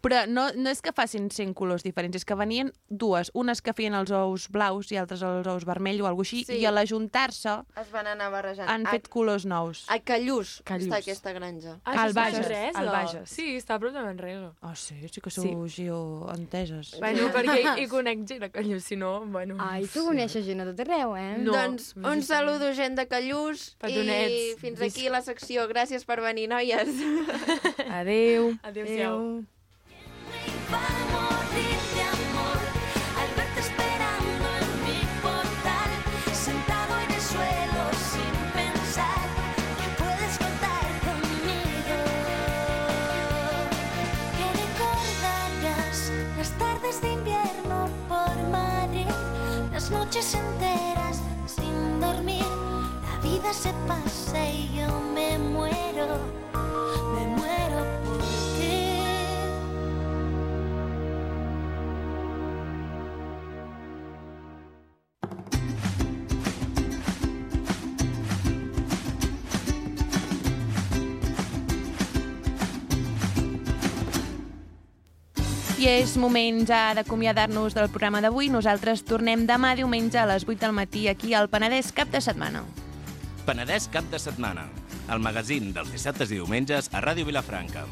Però no, no és que facin 100 colors diferents, és que venien dues, unes que feien els ous blaus i altres els ous vermell o alguna així, Sí. i a l'ajuntar-se Es van anar barrejant. han fet colors nous. A Callús, Callús. està aquesta granja. Ah, Al Bages, Manresa. al Bages. Sí, està a prop de Manresa. Ah, sí? Sí que sou sí. geoenteses. Bueno, perquè hi, hi conec gent a Callús, si no, bueno... Ai, tu coneixes gent a tot arreu, eh? No. doncs un saludo, gent de Callús, i Petonets. fins aquí la secció. Gràcies per venir, noies. Adeu. Adéu-siau. morir de enteras sin dormir. La vida se pasa y yo me muero, És moment ja d'acomiadar-nos del programa d'avui. Nosaltres tornem demà diumenge a les 8 del matí aquí al Penedès cap de setmana. Penedès cap de setmana. El magazín dels dissabtes i diumenges a Ràdio Vilafranca.